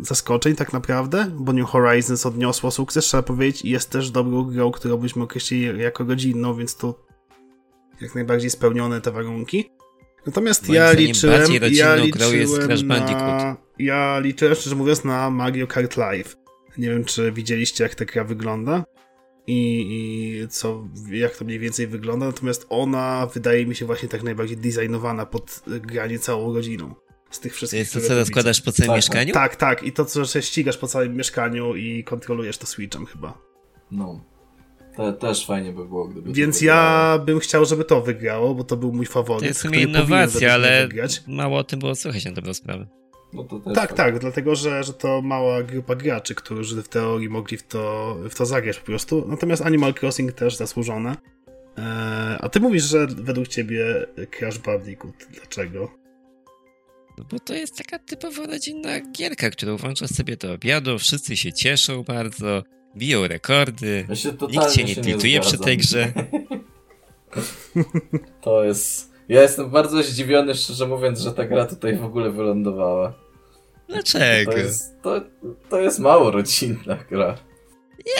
S1: zaskoczeń tak naprawdę, bo New Horizons odniosło sukces, trzeba powiedzieć, i jest też dobrą grą, którą byśmy określili jako rodzinną, więc to jak najbardziej spełnione te warunki. Natomiast
S3: Moim
S1: ja liczyłem, ja liczyłem
S3: Crash
S1: na, ja liczyłem szczerze mówiąc na Mario Kart Live. Nie wiem, czy widzieliście jak ta gra wygląda i, i co, jak to mniej więcej wygląda, natomiast ona wydaje mi się właśnie tak najbardziej designowana pod granie całą rodziną. Z tych
S3: To
S1: wszystkich,
S3: jest to, co rozkładasz po całym
S2: Tak,
S3: mieszkaniu?
S1: tak, tak. I to, co się ścigasz po całym mieszkaniu i kontrolujesz to Switchem chyba.
S2: No. Te, też fajnie by było, gdyby to
S1: Więc ja bym chciał, żeby to wygrało, bo to był mój faworyt.
S3: To jest w sumie innowacja, ale
S1: Wygrać.
S3: mało o tym było słychać na dobrą sprawę.
S2: No to też
S1: Tak,
S2: fajnie.
S1: tak, dlatego że, że to mała grupa graczy, którzy w teorii mogli w to, w to zagrać po prostu. Natomiast Animal Crossing też zasłużone. Eee, a ty mówisz, że według ciebie Crash Bandicoot. Dlaczego?
S3: No bo to jest taka typowo rodzinna gierka, którą włączasz sobie do obiadu, wszyscy się cieszą bardzo, biją rekordy.
S2: Ja się
S3: Nikt cię nie tiltuje przy tej grze. [LAUGHS]
S2: To jest... Ja jestem bardzo zdziwiony, szczerze mówiąc, że ta gra tutaj w ogóle wylądowała.
S3: Dlaczego?
S2: To jest, to, to jest mało rodzinna gra.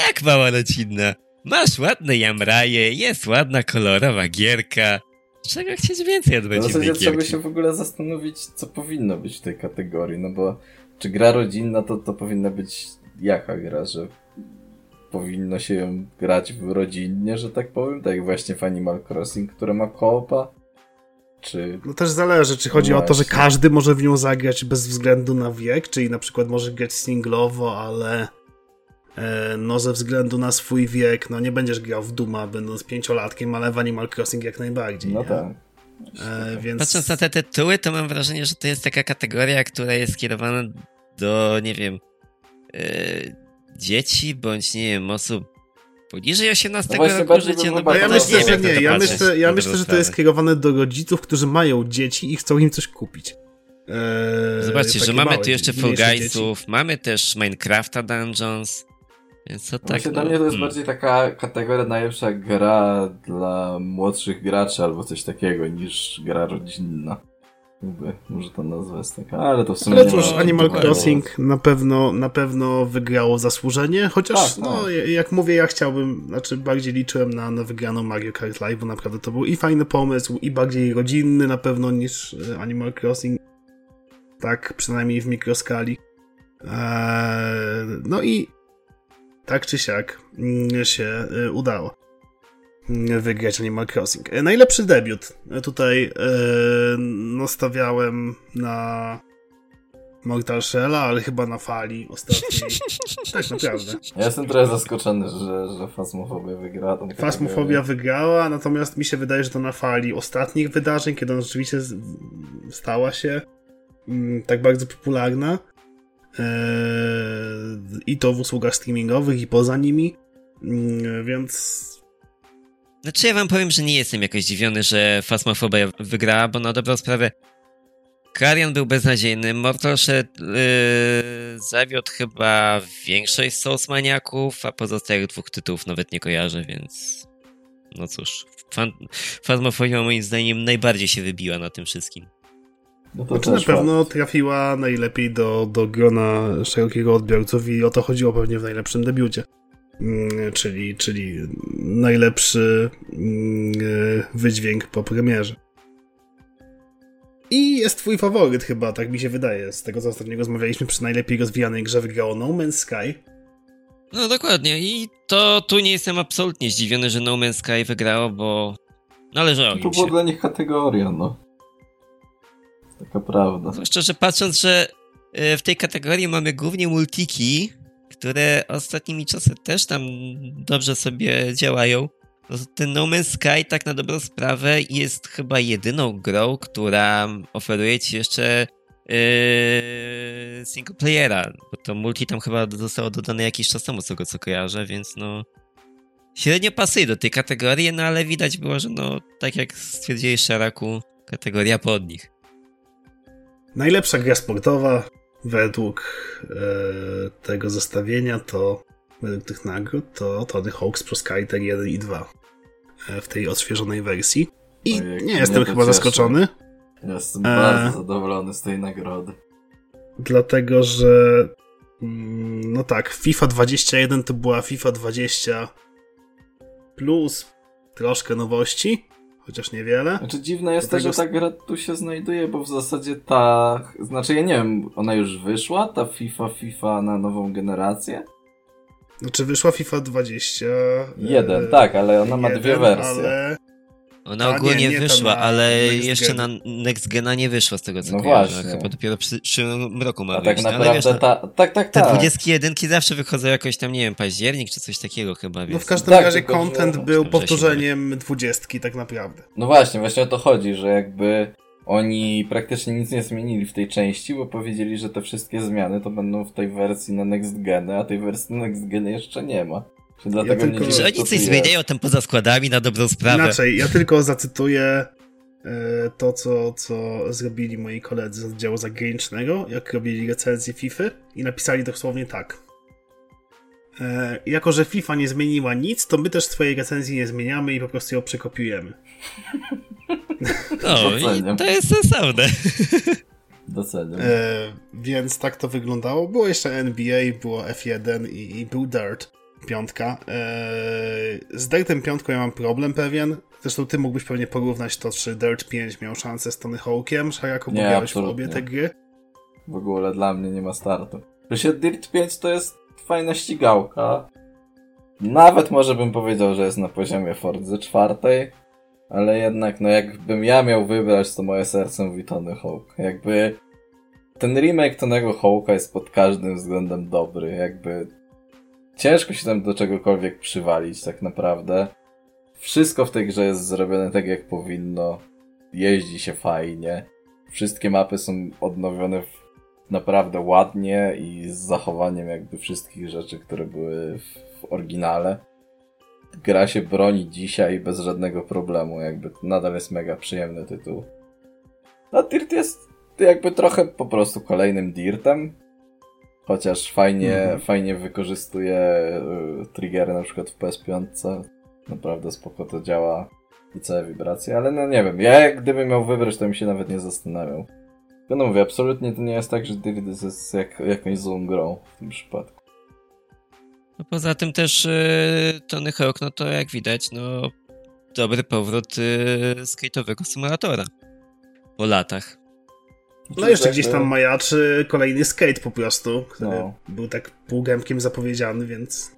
S3: Jak mała rodzinna? Masz ładne jamraje, jest ładna, kolorowa gierka. Czego chcieć więcej od
S2: W
S3: rodzinnej
S2: zasadzie trzeba się w ogóle zastanowić, co powinno być w tej kategorii, no bo czy gra rodzinna to, to powinna być jaka gra, że powinno się ją grać w rodzinnie, że tak powiem, tak jak właśnie w Animal Crossing, które ma koopa, czy...
S1: No też zależy, czy chodzi
S2: No
S1: o to, że każdy może w nią zagrać bez względu na wiek, czyli na przykład może grać singlowo, ale e, no ze względu na swój wiek, no nie będziesz grał w Duma będąc pięciolatkiem, ale w Animal Crossing jak najbardziej.
S2: No
S1: nie?
S2: tak.
S1: E, więc...
S3: Patrząc na te tytuły, to mam wrażenie, że to jest taka kategoria, która jest skierowana do, nie wiem, e, dzieci, bądź, nie wiem, osób poniżej 18
S2: No
S3: roku
S2: bardziej
S3: życia. No bo
S1: ja myślę,
S3: nie
S1: że nie. Ja myślę, ja myślę, że to jest
S3: sprawę.
S1: skierowane do rodziców, którzy mają dzieci i chcą im coś kupić. Eee,
S3: Zobaczcie, że mamy
S1: małe
S3: tu jeszcze Fall Guysów, mamy też Minecrafta Dungeons, więc to tak, no,
S2: dla mnie to jest
S3: hmm.
S2: bardziej taka kategoria najlepsza gra dla młodszych graczy albo coś takiego niż gra rodzinna. Jakby, może ta nazwa jest taka, ale to w sumie
S1: Ale cóż,
S2: ma-
S1: Animal Crossing na pewno, na pewno wygrało zasłużenie, chociaż
S2: Tak,
S1: no,
S2: tak.
S1: jak mówię, ja chciałbym, znaczy bardziej liczyłem na, na wygraną Mario Kart Live, bo naprawdę to był i fajny pomysł, i bardziej rodzinny na pewno niż e, Animal Crossing. Tak, przynajmniej w mikroskali. Eee, no i tak czy siak mm, się e, udało wygrać Animal Crossing. E, Najlepszy debiut. E, Tutaj no stawiałem na Mortal Shell'a, ale chyba na fali ostatniej. [LAUGHS] tak, naprawdę.
S2: Ja jestem trochę zaskoczony, że, że Fasmofobia wygrała tą
S1: Fasmofobia wygrała, natomiast mi się wydaje, że to na fali ostatnich wydarzeń, kiedy ona rzeczywiście z- stała się mm, tak bardzo popularna. Eee, I to w usługach streamingowych, i poza nimi. Mm, Więc
S3: Znaczy ja wam powiem, że nie jestem jakoś zdziwiony, że Fasmofobia wygrała, bo na dobrą sprawę Karian był beznadziejny, Mortal Shell yy, zawiódł chyba większość Souls maniaków, a pozostałych dwóch tytułów nawet nie kojarzę, więc no cóż, fan, Phasmophobia moim zdaniem najbardziej się wybiła na tym wszystkim.
S1: No to znaczy, na pewno trafiła najlepiej do, do grona szerokiego odbiorców i o to chodziło pewnie w najlepszym debiucie. Mm, czyli, czyli najlepszy mm, wydźwięk po premierze. I jest twój faworyt chyba, tak mi się wydaje. Z tego co ostatnio rozmawialiśmy przy najlepiej rozwijanej grze wygrało No Man's Sky.
S3: No dokładnie i to tu nie jestem absolutnie zdziwiony, że No Man's Sky wygrało, bo należało
S2: się. To była dla nich kategoria, no. Taka prawda.
S3: Zwłaszcza, że patrząc, że e, w tej kategorii mamy głównie multiki, które ostatnimi czasy też tam dobrze sobie działają. Ten No Man's Sky tak na dobrą sprawę jest chyba jedyną grą, która oferuje ci jeszcze yy, single playera, bo to multi tam chyba zostało dodane jakiś czas temu, z tego co kojarzę, więc no średnio pasuje do tej kategorii, no ale widać było, że no tak jak stwierdziłeś Szaraku, kategoria pod nich.
S1: Najlepsza gra sportowa według e, tego zestawienia to według tych nagród to Tony Hawk's Pro Skater 1 i 2 e, w tej odświeżonej wersji. I Ojej, nie jestem chyba cieszy. zaskoczony.
S2: Jestem e... bardzo zadowolony z tej nagrody.
S1: Dlatego, że mm, no tak, FIFA 21 to była FIFA 20 plus troszkę nowości, chociaż niewiele.
S2: Znaczy dziwne jest to, że ta gra tu się znajduje, bo w zasadzie ta, znaczy ja nie wiem, ona już wyszła, ta FIFA, FIFA na nową generację?
S1: Znaczy wyszła FIFA 20.
S2: Jeden, e, tak, ale ona ma dwie wersje. Ale
S3: ona ogólnie nie, nie wyszła, ale jeszcze gen. na Next Gena nie wyszła z tego co no kojarzę. Właśnie. Chyba dopiero przy przyszłym roku ma A
S2: tak naprawdę ale wiesz, no, ta, tak, tak,
S3: te tak. 21 zawsze wychodzą jakoś tam, nie wiem, październik czy coś takiego chyba. Więc...
S1: No w każdym tak, razie content był powtórzeniem dwudziestki tak naprawdę.
S2: No właśnie, właśnie o to chodzi, że jakby oni praktycznie nic nie zmienili w tej części, bo powiedzieli, że te wszystkie zmiany to będą w tej wersji na Next Geny, a tej wersji na Next Geny jeszcze nie ma. Dlatego ja tylko...
S3: Że oni coś zmieniają tam poza składami na dobrą sprawę.
S1: Inaczej, ja tylko zacytuję e, to, co, co zrobili moi koledzy z oddziału zagranicznego, jak robili recenzję FIFA i napisali dosłownie tak. E, jako, że FIFA nie zmieniła nic, to my też swojej recenzji nie zmieniamy i po prostu ją przekopiujemy.
S3: No, i to jest sensowne.
S2: Doceniam. E,
S1: więc tak to wyglądało. Było jeszcze NBA, było F1 i, i był Dirt piątka. Eee, z Dirtem piątką ja mam problem pewien. Zresztą ty mógłbyś pewnie porównać to, czy Dirt 5 miał szansę z Tony Hawkiem, Szajako, bo grałeś w obie te gry.
S2: W ogóle dla mnie nie ma startu. Przecież Dirt 5 to jest fajna ścigałka. Nawet może bym powiedział, że jest na poziomie Forza czwartej, ale jednak, no jakbym ja miał wybrać, to moje serce mówi Tony Hawk. Jakby ten remake Tonego Hawka jest pod każdym względem dobry. Jakby ciężko się tam do czegokolwiek przywalić tak naprawdę. Wszystko w tej grze jest zrobione tak jak powinno. Jeździ się fajnie. Wszystkie mapy są odnowione naprawdę ładnie i z zachowaniem jakby wszystkich rzeczy, które były w, oryginale. Gra się broni dzisiaj bez żadnego problemu, jakby nadal jest mega przyjemny tytuł. A Dirt jest jakby trochę po prostu kolejnym Dirtem, Chociaż fajnie, mhm. fajnie wykorzystuje y, triggery na przykład w PS5. Naprawdę spoko to działa i całe wibracje, ale no nie wiem, ja gdybym miał wybrać, to bym się nawet nie zastanawiał. No mówię, absolutnie to nie jest tak, że Dividends jest jak, jakąś złą grą w tym przypadku.
S3: No poza tym też yy, Tony Hawk, no to jak widać, no dobry powrót yy, skate'owego symulatora po latach.
S1: No jeszcze gdzieś tam majaczy kolejny skate po prostu, który no. był tak półgębkiem zapowiedziany, więc...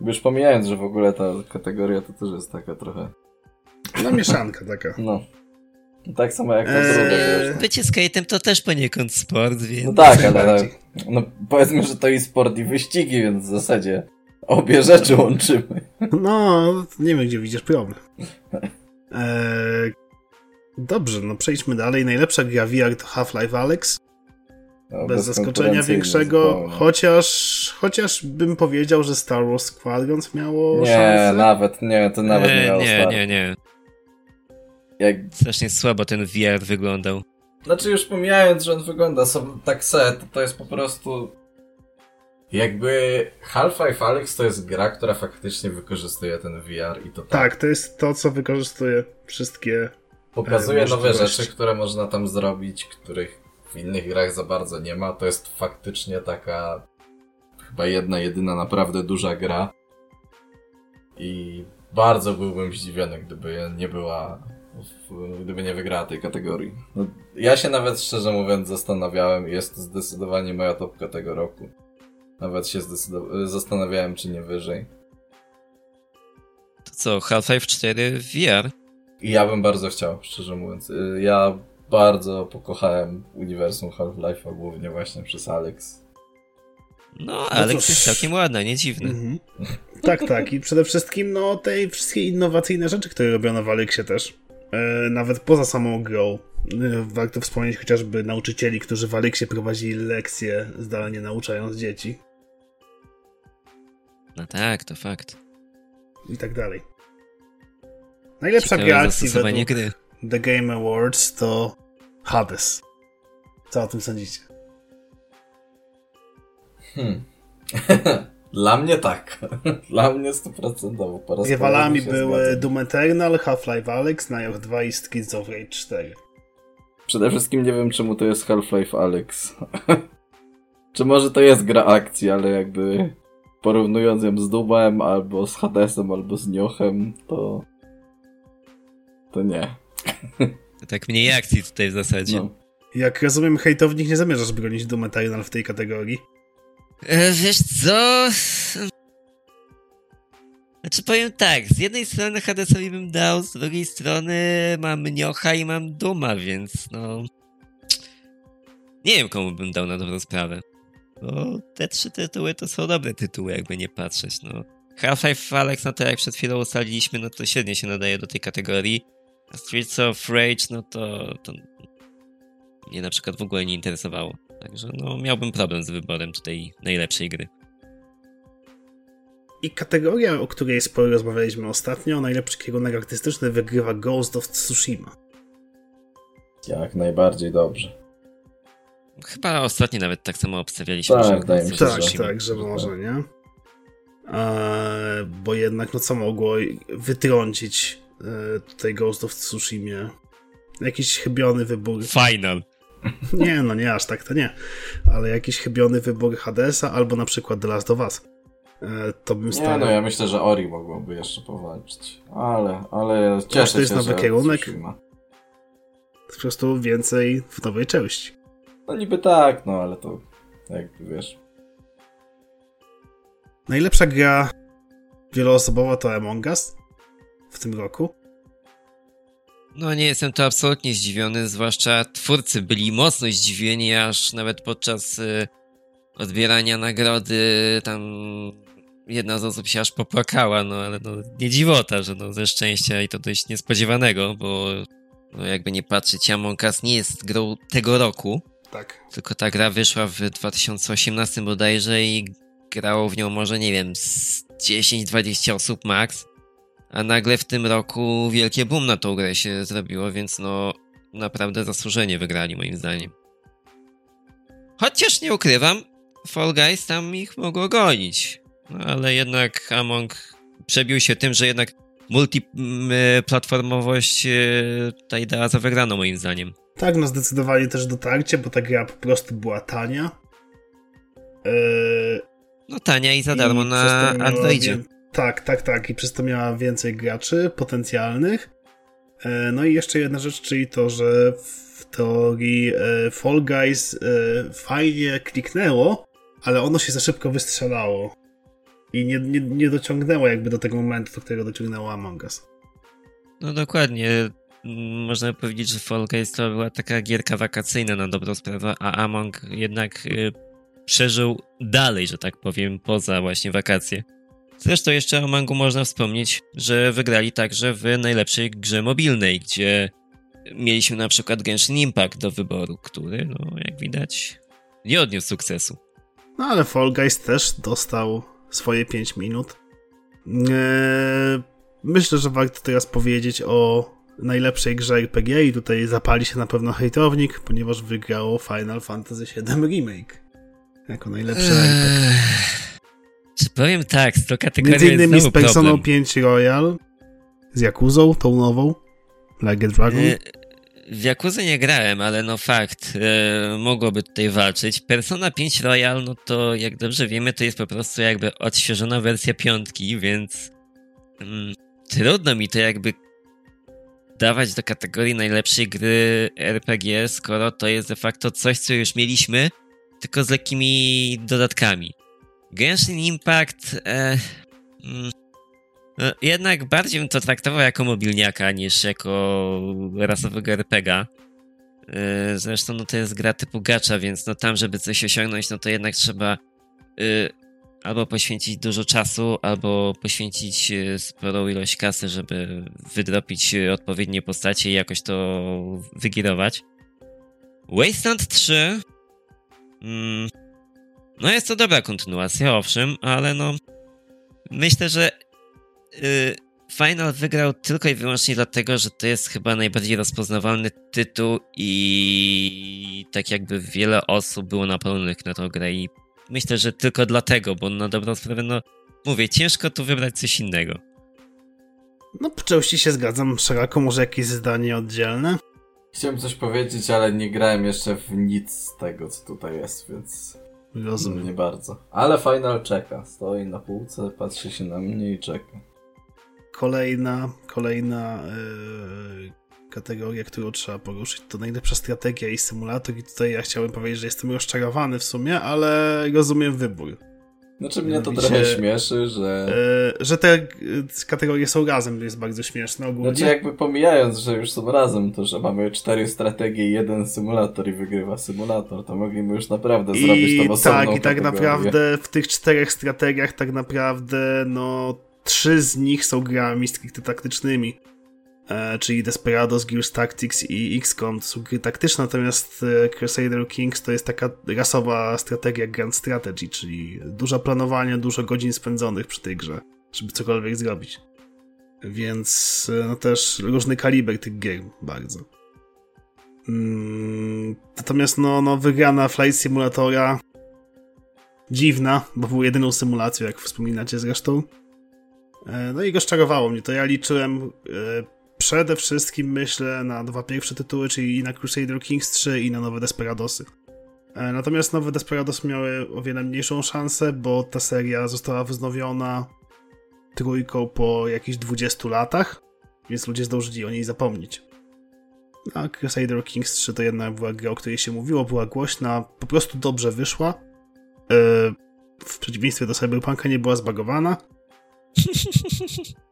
S2: Już pomijając, że w ogóle ta kategoria to też jest taka trochę...
S1: No mieszanka taka.
S2: No. Tak samo jak eee... druga.
S3: Bycie skate'em to też poniekąd sport, więc...
S2: No tak, ale no, powiedzmy, że to i sport i wyścigi, więc w zasadzie obie rzeczy łączymy.
S1: No, nie wiem, gdzie widzisz problem. Eee, Dobrze, no przejdźmy dalej. Najlepsza gra VR to Half-Life Alyx. No, bez, bez zaskoczenia większego, zupełnie. chociaż chociaż bym powiedział, że Star Wars Squadrons miało
S2: nie,
S1: szansę.
S2: nawet, nie, to nawet nie, nie miało
S3: Nie, nie, nie. Jak... Strasznie słabo ten VR wyglądał.
S2: Znaczy już pomijając, że on wygląda sobie tak set, to jest po prostu Jakby Half-Life Alyx to jest gra, która faktycznie wykorzystuje ten VR i to tak.
S1: Tak, to jest to, co wykorzystuje wszystkie.
S2: Pokazuje
S1: e,
S2: nowe rzeczy, które można tam zrobić, których w innych grach za bardzo nie ma. To jest faktycznie taka chyba jedna, jedyna naprawdę duża gra. I bardzo byłbym zdziwiony, gdyby nie była, w, gdyby nie wygrała tej kategorii. No, ja się nawet szczerze mówiąc zastanawiałem, jest to zdecydowanie moja topka tego roku. Nawet się zastanawiałem, czy nie wyżej.
S3: To co, Half-Life 4 VR?
S2: I ja bym bardzo chciał, szczerze mówiąc. Y, Ja bardzo pokochałem uniwersum Half-Life'a, głównie właśnie przez Alex.
S3: No, Alex
S1: cóż.
S3: jest całkiem ładna, nie dziwne.
S1: Mhm. Tak, tak. I przede wszystkim, no, te wszystkie innowacyjne rzeczy, które robiono w Alexie też. E, nawet poza samą grą. E, warto wspomnieć chociażby nauczycieli, którzy w Alexie prowadzili lekcje, zdalnie nauczając dzieci
S3: No tak, to fakt.
S1: i tak dalej. Najlepsza gra akcji według
S3: gry.
S1: The Game Awards to Hades. Co o tym sądzicie?
S2: Hmm. [LAUGHS] Dla mnie tak. [LAUGHS] Dla mnie stuprocentowo. po raz
S1: Rywalami były
S2: zgadzam.
S1: Doom Eternal, Half-Life Alyx, Nioh 2 i Streets of Rage 4.
S2: Przede wszystkim nie wiem, czemu to jest Half-Life Alex. [LAUGHS] Czy może to jest gra akcji, ale jakby porównując ją z Doomem, albo z Hadesem, albo z Niochem, to... To nie.
S3: To tak mniej akcji tutaj w zasadzie.
S2: No.
S1: Jak rozumiem, hejtownik nie zamierzasz bronić Doom Eternal w tej kategorii.
S3: E, wiesz co? Znaczy powiem tak, z jednej strony Hadesowi bym dał, z drugiej strony mam Niocha i mam Duma, więc no... Nie wiem komu bym dał na dobrą sprawę. Bo te trzy tytuły to są dobre tytuły, jakby nie patrzeć, no. Half-Life Alex, no to jak przed chwilą ustaliliśmy, no to średnio się nadaje do tej kategorii. Streets of Rage, no to, to mnie na przykład w ogóle nie interesowało. Także no miałbym problem z wyborem tutaj najlepszej gry.
S1: I kategoria, o której sporo rozmawialiśmy ostatnio, najlepszy kierunek artystyczny wygrywa Ghost of Tsushima.
S2: Jak najbardziej dobrze.
S3: Chyba ostatnio nawet tak samo obstawialiśmy.
S2: Tak,
S3: że
S2: mi się,
S1: Tak,
S3: Tsushima.
S1: tak, że
S2: że
S1: może,
S2: tak.
S1: nie? Eee, bo jednak, no co mogło wytrącić tutaj Ghost of Tsushima? Jakiś chybiony wybór.
S3: Final.
S1: Nie, no nie, aż tak to nie. Ale jakiś chybiony wybór Hadesa albo na przykład The Last of Us. E, to bym
S2: Nie
S1: stawiał.
S2: no, ja myślę, że Ori mogłoby jeszcze powalczyć. Ale, ale cieszę
S1: to jest
S2: się,
S1: nowy
S2: że
S1: kierunek.
S2: Tsushima.
S1: Po prostu więcej w nowej części.
S2: No niby tak, no ale to jak wiesz.
S1: Najlepsza gra wieloosobowa to Among Us w tym roku.
S3: No nie jestem to absolutnie zdziwiony, zwłaszcza twórcy byli mocno zdziwieni, aż nawet podczas y, odbierania nagrody tam jedna z osób się aż popłakała, no ale no nie dziwota, że no ze szczęścia i to dość niespodziewanego, bo no jakby nie patrzeć, Among Us nie jest grą tego roku,
S1: Tak.
S3: tylko ta gra wyszła w 2018 bodajże i grało w nią może, nie wiem, z 10-20 osób max. A nagle w tym roku wielkie boom na tą grę się zrobiło, więc no naprawdę zasłużenie wygrali moim zdaniem. Chociaż nie ukrywam, Fall Guys tam ich mogło gonić. No ale jednak Among przebił się tym, że jednak multiplatformowość e, tutaj dała za wygraną moim zdaniem.
S1: Tak, no zdecydowanie też dotarcie, bo ta gra po prostu była tania. Eee,
S3: No tania i za darmo
S1: i
S3: na Androidzie.
S1: Tak, tak, tak. I przez to miała więcej graczy potencjalnych. E, No i jeszcze jedna rzecz, czyli to, że w teorii e, Fall Guys e, fajnie kliknęło, ale ono się za szybko wystrzelało. I nie, nie, nie dociągnęło jakby do tego momentu, do którego dociągnęło Among Us.
S3: No dokładnie. Mm, Można powiedzieć, że Fall Guys to była taka gierka wakacyjna na dobrą sprawę, a Among jednak przeżył dalej, że tak powiem, poza właśnie wakacje. Zresztą jeszcze o Amongu można wspomnieć, że wygrali także w najlepszej grze mobilnej, gdzie mieliśmy na przykład Genshin Impact do wyboru, który, no jak widać, nie odniósł sukcesu.
S1: No ale Fall Guys też dostał swoje 5 minut. Eee, myślę, że warto teraz powiedzieć o najlepszej grze RPG i tutaj zapali się na pewno hejtownik, ponieważ wygrało Final Fantasy VII Remake. Jako najlepszy RPG.
S3: Czy powiem tak, z tą kategorią
S1: Między innymi z Personą
S3: problem.
S1: 5 Royal, z Jakuzą, tą nową, Like a Dragon.
S3: Y, W Jakuzę nie grałem, ale no fakt, e, mogłoby tutaj walczyć. Persona 5 Royal, no to jak dobrze wiemy, to jest po prostu jakby odświeżona wersja piątki, więc mm, trudno mi to jakby dawać do kategorii najlepszej gry RPG, skoro to jest de facto coś, co już mieliśmy, tylko z lekkimi dodatkami. Genshin Impact e, mm, no, jednak bardziej bym to traktował jako mobilniaka niż jako rasowego RPGa. Yy, Zresztą no to jest gra typu gacza, więc no tam, żeby coś osiągnąć, no to jednak trzeba yy, albo poświęcić dużo czasu, albo poświęcić yy, sporą ilość kasy, żeby wydropić yy, odpowiednie postacie i jakoś to wygirować. Wasteland 3 mm, no jest to dobra kontynuacja, owszem, ale no myślę, że y, Final wygrał tylko i wyłącznie dlatego, że to jest chyba najbardziej rozpoznawalny tytuł i tak jakby wiele osób było napalonych na tą grę i myślę, że tylko dlatego, bo na dobrą sprawę, no mówię, ciężko tu wybrać coś innego.
S1: No, po części się zgadzam. Szeroko może jakieś zdanie oddzielne?
S2: Chciałem coś powiedzieć, ale nie grałem jeszcze w nic z tego, co tutaj jest, więc
S1: Rozumiem.
S2: nie bardzo. Ale Final czeka. Stoi na półce, patrzy się na mnie i czeka.
S1: Kolejna, kolejna yy, kategoria, którą trzeba poruszyć, to najlepsza strategia i symulator. I tutaj ja chciałem powiedzieć, że jestem rozczarowany w sumie, ale rozumiem wybór.
S2: Znaczy mnie to trochę śmieszy, że...
S1: Yy, że te kategorie są razem, to jest bardzo śmieszne ogólnie.
S2: Znaczy jakby pomijając, że już są razem, to że mamy cztery strategie i jeden symulator i wygrywa symulator, to mogliby już naprawdę zrobić
S1: I
S2: tą osobną
S1: tak, i tak
S2: kategorię.
S1: naprawdę w tych czterech strategiach tak naprawdę no trzy z nich są grami stricte taktycznymi. E, czyli Desperados, Gears Tactics i XCOM to są gry taktyczne, natomiast e, Crusader Kings to jest taka rasowa strategia Grand Strategy, czyli dużo planowania, dużo godzin spędzonych przy tej grze, żeby cokolwiek zrobić. Więc e, no też różny kaliber tych gier bardzo. Mm, natomiast no, no wygrana Flight Simulatora dziwna, bo był jedyną symulacją, jak wspominacie zresztą. No i rozczarowało mnie to. Ja liczyłem przede wszystkim, myślę, na dwa pierwsze tytuły, czyli na Crusader Kings 3 i na nowe Desperadosy. E, Natomiast nowe Desperados miały o wiele mniejszą szansę, bo ta seria została wznowiona trójką po jakichś 20 latach, więc ludzie zdążyli o niej zapomnieć. A Crusader Kings 3 to jedna była gra, o której się mówiło, była głośna, po prostu dobrze wyszła. E, W przeciwieństwie do Cyberpunka nie była zbagowana. [LAUGHS]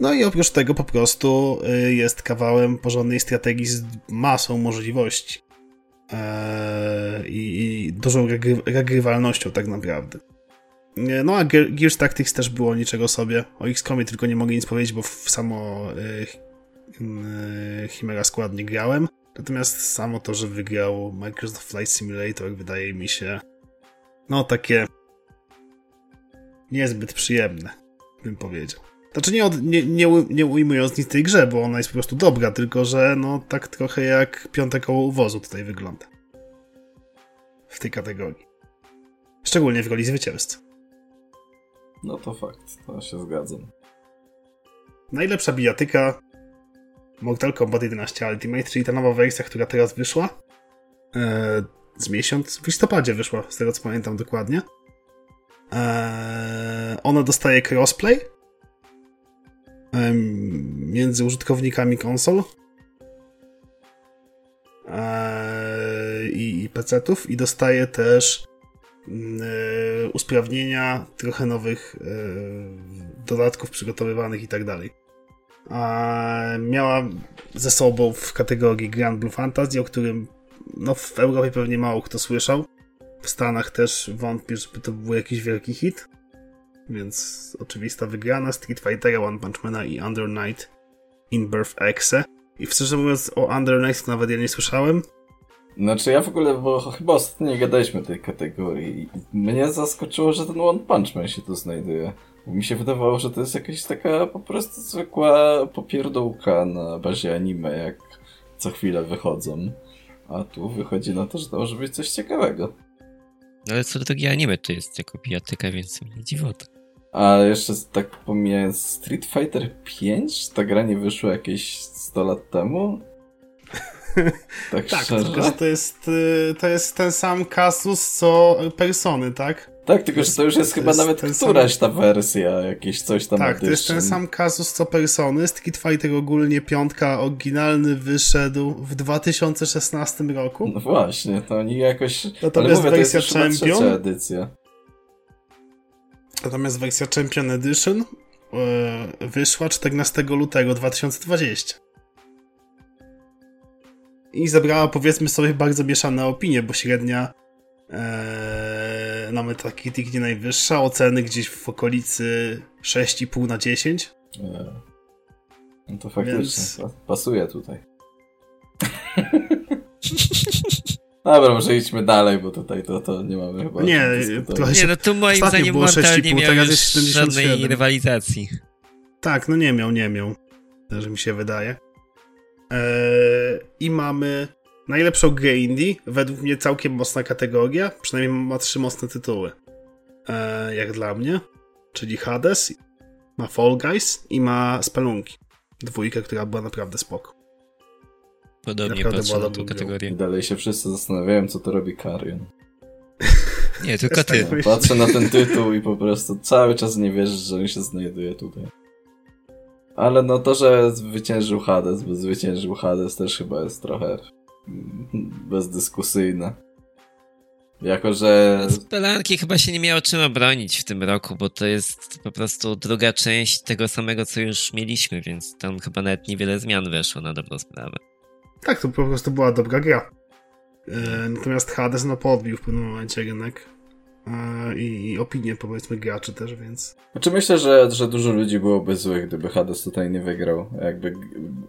S1: No i oprócz tego po prostu y, jest kawałem porządnej strategii z masą możliwości. Eee, I, i dużą regry- regrywalnością tak naprawdę. No a Ge- Gears Tactics też było niczego sobie. O XCOMie tylko nie mogę nic powiedzieć, bo w samo y, y, Chimera Squad nie grałem. Natomiast samo to, że wygrał Microsoft Flight Simulator wydaje mi się no takie niezbyt przyjemne, bym powiedział. Znaczy nie, od, nie, nie, nie ujmując nic tej grze, bo ona jest po prostu dobra, tylko że no tak trochę jak piąte koło uwozu tutaj wygląda. W tej kategorii. Szczególnie w roli zwycięzcy.
S2: No to fakt, to się zgadzam.
S1: Najlepsza bijatyka Mortal Kombat 11 Ultimate, czyli ta nowa wersja, która teraz wyszła. E, z miesiąc, w listopadzie wyszła, z tego co pamiętam dokładnie. E, ona dostaje crossplay między użytkownikami konsol e, i, PC-ów i dostaje też mm, e, usprawnienia, trochę nowych e, dodatków przygotowywanych i tak dalej. Miała ze sobą w kategorii Grand Blue Fantasy, o którym no, w Europie pewnie mało kto słyszał. W Stanach też wątpię, żeby to był jakiś wielki hit. Więc oczywista wygrana Street Fightera, One Punch Mana i Under Night in Birth Exe. I szczerze mówiąc o Under Night nawet ja nie słyszałem.
S2: Znaczy ja w ogóle, bo chyba ostatnio nie gadaliśmy tej kategorii i mnie zaskoczyło, że ten One Punch Man się tu znajduje. Mi się wydawało, że to jest jakaś taka po prostu zwykła popierdółka na bazie anime, jak co chwilę wychodzą. A tu wychodzi na to, że to może być coś ciekawego.
S3: No ale co do tego anime to jest jako pijatyka, więc mnie dziwota.
S2: A jeszcze tak pomijając Street Fighter 5, ta gra nie wyszła jakieś 100 lat temu? [LAUGHS]
S1: Tak, tak tylko to jest, y, to jest ten sam kasus co Persony, tak?
S2: Tak, tylko że to już jest to chyba jest nawet któraś sam... ta wersja, jakieś coś tam
S1: Tak, edition. to jest ten sam kasus co Persony. Street Fighter ogólnie piątka oryginalny wyszedł w 2016 roku.
S2: No właśnie, to oni jakoś...
S1: Natomiast
S2: mówię,
S1: wersja Champion...
S2: edycja.
S1: Natomiast wersja Champion Edition yy, wyszła 14 lutego 2020 i zebrała powiedzmy sobie bardzo mieszane opinie, bo średnia ee, na Metacritic nie najwyższa, oceny gdzieś w okolicy 6,5 na 10.
S2: Nie. No to faktycznie Więc... pasuje tutaj. [LAUGHS] Dobra, może idźmy dalej, bo tutaj to, to nie mamy chyba...
S1: Nie,
S3: trochę się... nie no tu moim zdaniem Mortal nie miał teraz jest żadnej rywalizacji.
S1: Tak, no nie miał, nie miał. Że mi się wydaje. Eee, I mamy najlepszą grę indie, według mnie całkiem mocna kategoria, przynajmniej ma trzy mocne tytuły. Eee, jak dla mnie, czyli Hades, ma Fall Guys i ma Spelunki. Dwójkę, która była naprawdę spoko.
S3: Podobnie patrzę na tą kategorię.
S2: I dalej się wszyscy zastanawiają, co to robi Karion.
S3: Nie, tylko ty.
S2: Tak [LAUGHS] Patrzę na ten tytuł i po prostu cały czas nie wierzę, że on się znajduje tutaj. Ale no to, że zwyciężył Hades, bo zwyciężył Hades też chyba jest trochę bezdyskusyjne. Jako, że...
S3: Spelanki chyba się nie miało czym obronić w tym roku, bo to jest po prostu druga część tego samego, co już mieliśmy, więc tam chyba nawet niewiele zmian weszło na dobrą sprawę.
S1: Tak, to po prostu była dobra gra. E, natomiast Hades no podbił w pewnym momencie rynek i, i opinie powiedzmy graczy też, więc...
S2: Znaczy myślę, że, że dużo ludzi byłoby złych, gdyby Hades tutaj nie wygrał. Jakby,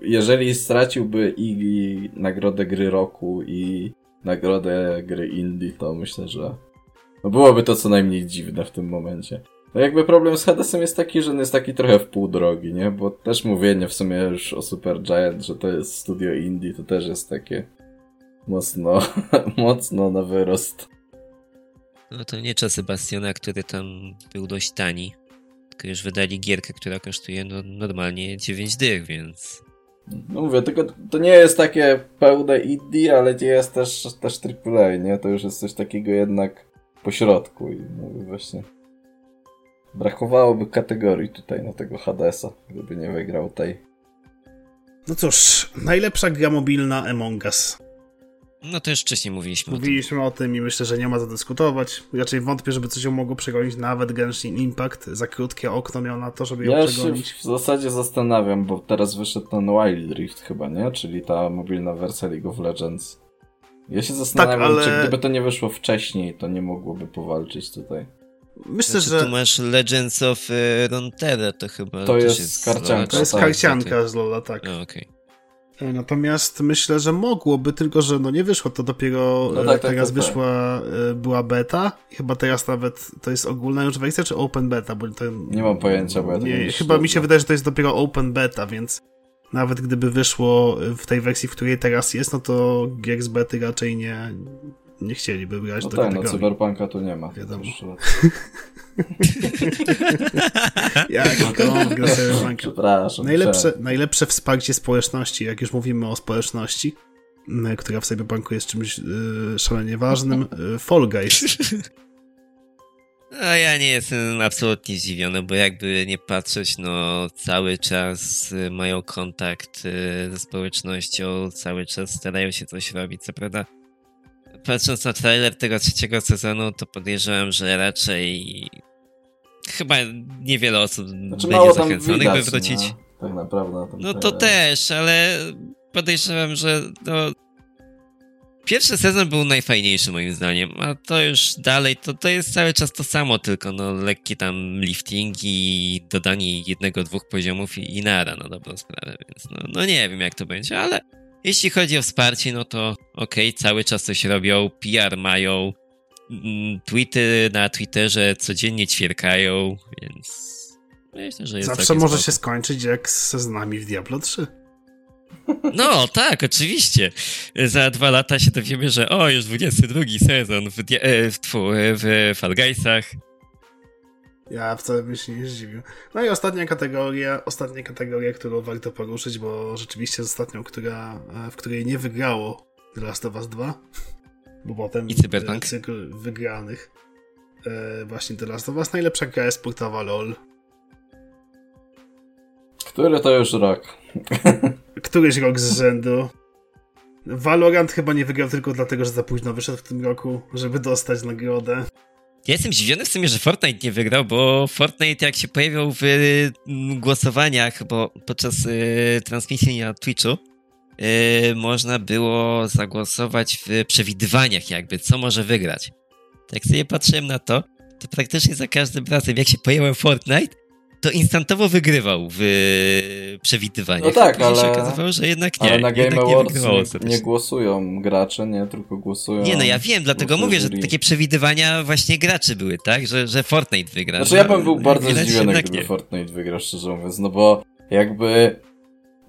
S2: jeżeli straciłby i nagrodę gry roku i nagrodę gry indie, to myślę, że no byłoby to co najmniej dziwne w tym momencie. No jakby problem z Hadesem jest taki, że on jest taki trochę w pół drogi, nie? Bo też mówienie w sumie już o Super Giant, że to jest studio indie, to też jest takie mocno, [LAUGHS] mocno na wyrost.
S3: No to nie czasy Bastiona, który tam był dość tani. Tylko już wydali gierkę, która kosztuje no, normalnie 9 dych, więc...
S2: No mówię, tylko to nie jest takie pełne indie, ale nie jest też, też AAA, nie? To już jest coś takiego jednak pośrodku i mówię właśnie... Brakowałoby kategorii tutaj na tego Hadesa, gdyby nie wygrał tej.
S1: No cóż, najlepsza gra mobilna Among Us.
S3: No to już wcześniej mówiliśmy.
S1: Mówiliśmy o tym. o tym i myślę, że nie ma co dyskutować. Raczej wątpię, żeby coś ją mogło przegonić. Nawet Genshin Impact za krótkie okno miał na to, żeby ją
S2: ja
S1: przegonić.
S2: Ja się w zasadzie zastanawiam, bo teraz wyszedł ten Wild Rift chyba, nie? Czyli ta mobilna wersja League of Legends. Ja się zastanawiam, tak, ale... czy gdyby to nie wyszło wcześniej, to nie mogłoby powalczyć tutaj.
S1: Myślę,
S3: znaczy,
S1: że...
S3: Tu masz Legends of y, Runeterra, to chyba...
S2: To jest, jest karcianka.
S1: To jest tak, karcianka z Lola, tak.
S3: okej. Okay.
S1: E, natomiast myślę, że mogłoby, tylko że no nie wyszło, to dopiero no e, tak, tak, teraz tak, wyszła, tak. była beta chyba teraz nawet to jest ogólna już wersja, czy open beta? Bo to,
S2: nie mam pojęcia, bo ja nie,
S1: Chyba mi się wydaje, że to jest dopiero open beta, więc nawet gdyby wyszło w tej wersji, w której teraz jest, no to gier z bety raczej nie, nie chcieliby grać
S2: no
S1: do
S2: tak, no Cyberpunka tu nie ma.
S1: Wiadomo. [LAUGHS] jak to [LAUGHS] gra Cyberpunka.
S2: Przepraszam.
S1: Najlepsze, najlepsze wsparcie społeczności, jak już mówimy o społeczności, która w Cyberpunku jest czymś yy, szalenie ważnym, yy, Fall Guys.
S3: No ja nie jestem absolutnie zdziwiony, bo jakby nie patrzeć, no cały czas mają kontakt ze społecznością, cały czas starają się coś robić, co prawda patrząc na trailer tego trzeciego sezonu, to podejrzewam, że raczej chyba niewiele osób znaczy, będzie zachęconych, widać, by wrócić.
S2: No, tak naprawdę.
S3: no to też, ale podejrzewam, że no, pierwszy sezon był najfajniejszy moim zdaniem, a to już dalej, to, to jest cały czas to samo, tylko no lekki tam lifting i dodanie jednego, dwóch poziomów i, i nara, no dobrą sprawę, więc no, no nie wiem jak to będzie, ale jeśli chodzi o wsparcie, no to okej, okay, cały czas coś robią, PR mają, mm, tweety na Twitterze codziennie ćwierkają, więc myślę, że jest
S1: Zawsze może spoko. się skończyć jak z nami w Diablo 3.
S3: No, tak, oczywiście. Za dwa lata się dowiemy, że o, już 22 sezon w, e, w, tfu, w Fall Guysach.
S1: Ja wcale bym się nie zdziwił. No i ostatnia kategoria, ostatnia kategoria, którą warto poruszyć, bo rzeczywiście jest ostatnią, która, e, w której nie wygrało The Last of Us 2, bo potem
S3: I Cyberpunk.
S1: cykl wygranych e, właśnie The Last of Us. Najlepsza gra sportowa LOL.
S2: Który to już rok? [LAUGHS]
S1: Któryś rok z rzędu. Valorant chyba nie wygrał tylko dlatego, że za późno wyszedł w tym roku, żeby dostać nagrodę.
S3: Ja jestem zdziwiony w sumie, że Fortnite nie wygrał, bo Fortnite jak się pojawiał w y, głosowaniach, bo podczas y, transmisji na Twitchu y, można było zagłosować w przewidywaniach jakby, co może wygrać. Tak sobie patrzyłem na to, to praktycznie za każdym razem jak się pojawił Fortnite, to instantowo wygrywał w y, przewidywaniach.
S2: No tak,
S3: Później się
S2: ale-
S3: okazywało, że jednak nie.
S2: Ale na Game
S3: nie
S2: Awards nie,
S3: ostatecznie.
S2: nie głosują gracze, nie, tylko głosują...
S3: Nie, no ja wiem, dlatego mówię, że
S2: jury.
S3: takie przewidywania właśnie graczy były, tak? Że, że Fortnite wygra.
S2: Znaczy
S3: że-
S2: ja bym był bardzo
S3: widać
S2: zdziwiony, gdyby
S3: nie.
S2: Fortnite wygrał, szczerze mówiąc, no bo jakby...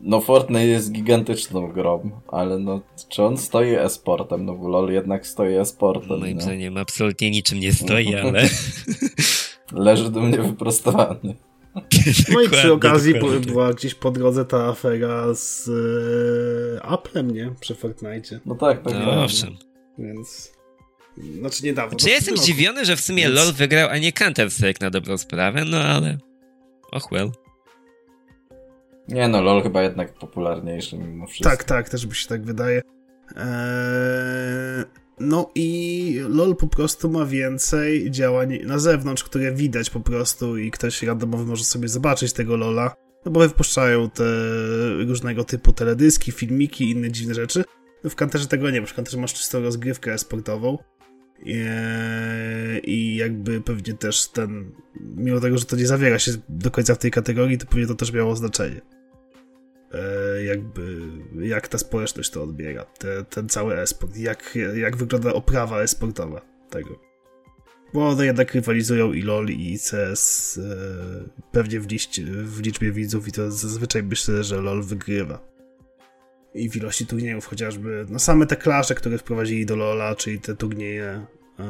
S2: No Fortnite jest gigantyczną grą, ale no czy on stoi e-sportem? No bo LoL jednak stoi e-sportem,
S3: Moim
S2: no.
S3: zdaniem absolutnie niczym nie [LAUGHS] stoi, ale...
S2: Leży do mnie wyprostowany.
S1: No i przy okazji
S3: dokładnie tak.
S1: była gdzieś po drodze ta afera z e, Applem, nie? Przy Fortnite.
S2: No tak, tak. tak.
S3: No owszem.
S1: Więc. Znaczy niedawno.
S3: Czy ja jestem zdziwiony, że w sumie
S1: Więc-
S3: LoL wygrał, a nie Counter-Strike na dobrą sprawę, no ale... Och well.
S2: Nie no, LoL chyba jednak popularniejszy mimo wszystko.
S1: Tak, tak, też mi się tak wydaje. Eee, no i LOL po prostu ma więcej działań na zewnątrz, które widać po prostu i ktoś randomowy może sobie zobaczyć tego LOLa, no bo wypuszczają te różnego typu teledyski, filmiki inne dziwne rzeczy. No w Kanterze tego nie ma, w Kanterze masz czystą rozgrywkę sportową. Eee, i jakby pewnie też ten, mimo tego, że to nie zawiera się do końca w tej kategorii, to pewnie to też miało znaczenie. E, jakby jak ta społeczność to odbiera, te, ten cały esport, jak, jak wygląda oprawa esportowa tego. Bo one jednak rywalizują i LoL i CS e, pewnie w, liście, w liczbie widzów i to zazwyczaj myślę, że LoL wygrywa. I w ilości turniejów chociażby, no same te klasze, które wprowadzili do LoLa, czyli te turnieje e,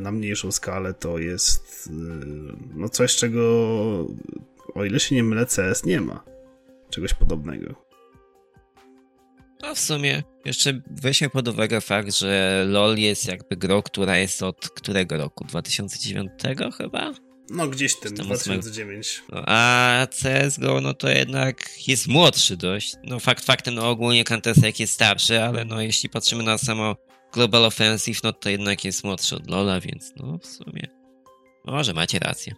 S1: na mniejszą skalę, to jest e, no coś, czego o ile się nie mylę, CS nie ma czegoś podobnego.
S3: No w sumie jeszcze weźmy pod uwagę fakt, że LoL jest jakby grą, która jest od którego roku? 2009 chyba?
S1: No gdzieś
S3: Tam
S1: 2009.
S3: No, a CSGO, no to jednak jest młodszy dość. No fakt faktem, no ogólnie Counter-Strike jest starszy, ale no jeśli patrzymy na samo Global Offensive, no to jednak jest młodszy od LoLa, więc no w sumie może macie rację.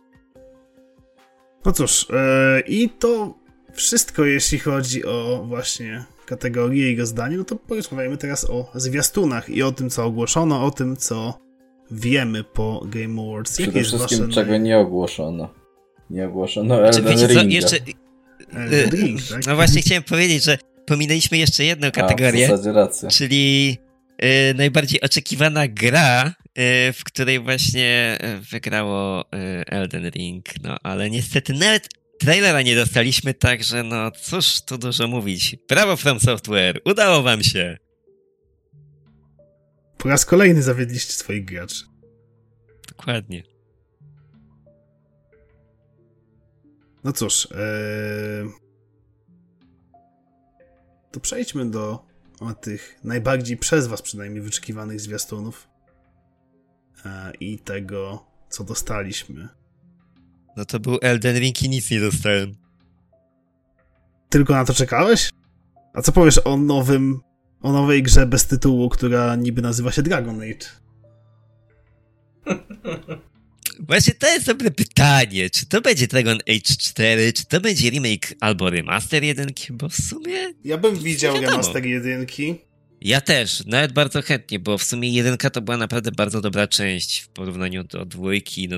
S1: No cóż, e, i to wszystko, jeśli chodzi o właśnie kategorię i rozdanie, no to porozmawiajmy teraz o zwiastunach i o tym, co ogłoszono, o tym, co wiemy po Game Awards. Jakie
S2: Przede
S1: jest
S2: wszystkim
S1: wasze...
S2: czego nie ogłoszono. Nie ogłoszono
S3: Czy
S2: Elden
S3: wiecie co,
S2: Ringa.
S3: jeszcze...
S1: Elden Ring, tak?
S3: No właśnie chciałem powiedzieć, że pominęliśmy jeszcze jedną
S2: A,
S3: kategorię.
S2: racja.
S3: czyli y, najbardziej oczekiwana gra, y, w której właśnie y, wygrało y, Elden Ring. No ale niestety nawet trailera nie dostaliśmy, także no cóż tu dużo mówić. Brawo From Software, udało wam się.
S1: Po raz kolejny zawiedliście swoich graczy.
S3: Dokładnie.
S1: No cóż, e, to przejdźmy do tych najbardziej przez was przynajmniej wyczekiwanych zwiastunów e, i tego, co dostaliśmy.
S3: No to był Elden Ring i nic nie dostałem.
S1: Tylko na to czekałeś? A co powiesz o nowym, o nowej grze bez tytułu, która niby nazywa się Dragon Age? [LAUGHS]
S3: Właśnie to jest dobre pytanie. Czy to będzie Dragon Age 4, czy to będzie remake albo remaster jedynki, bo w sumie
S1: Ja bym widział remaster jedynki.
S3: Ja też, nawet bardzo chętnie, bo w sumie jedynka to była naprawdę bardzo dobra część w porównaniu do dwójki. No,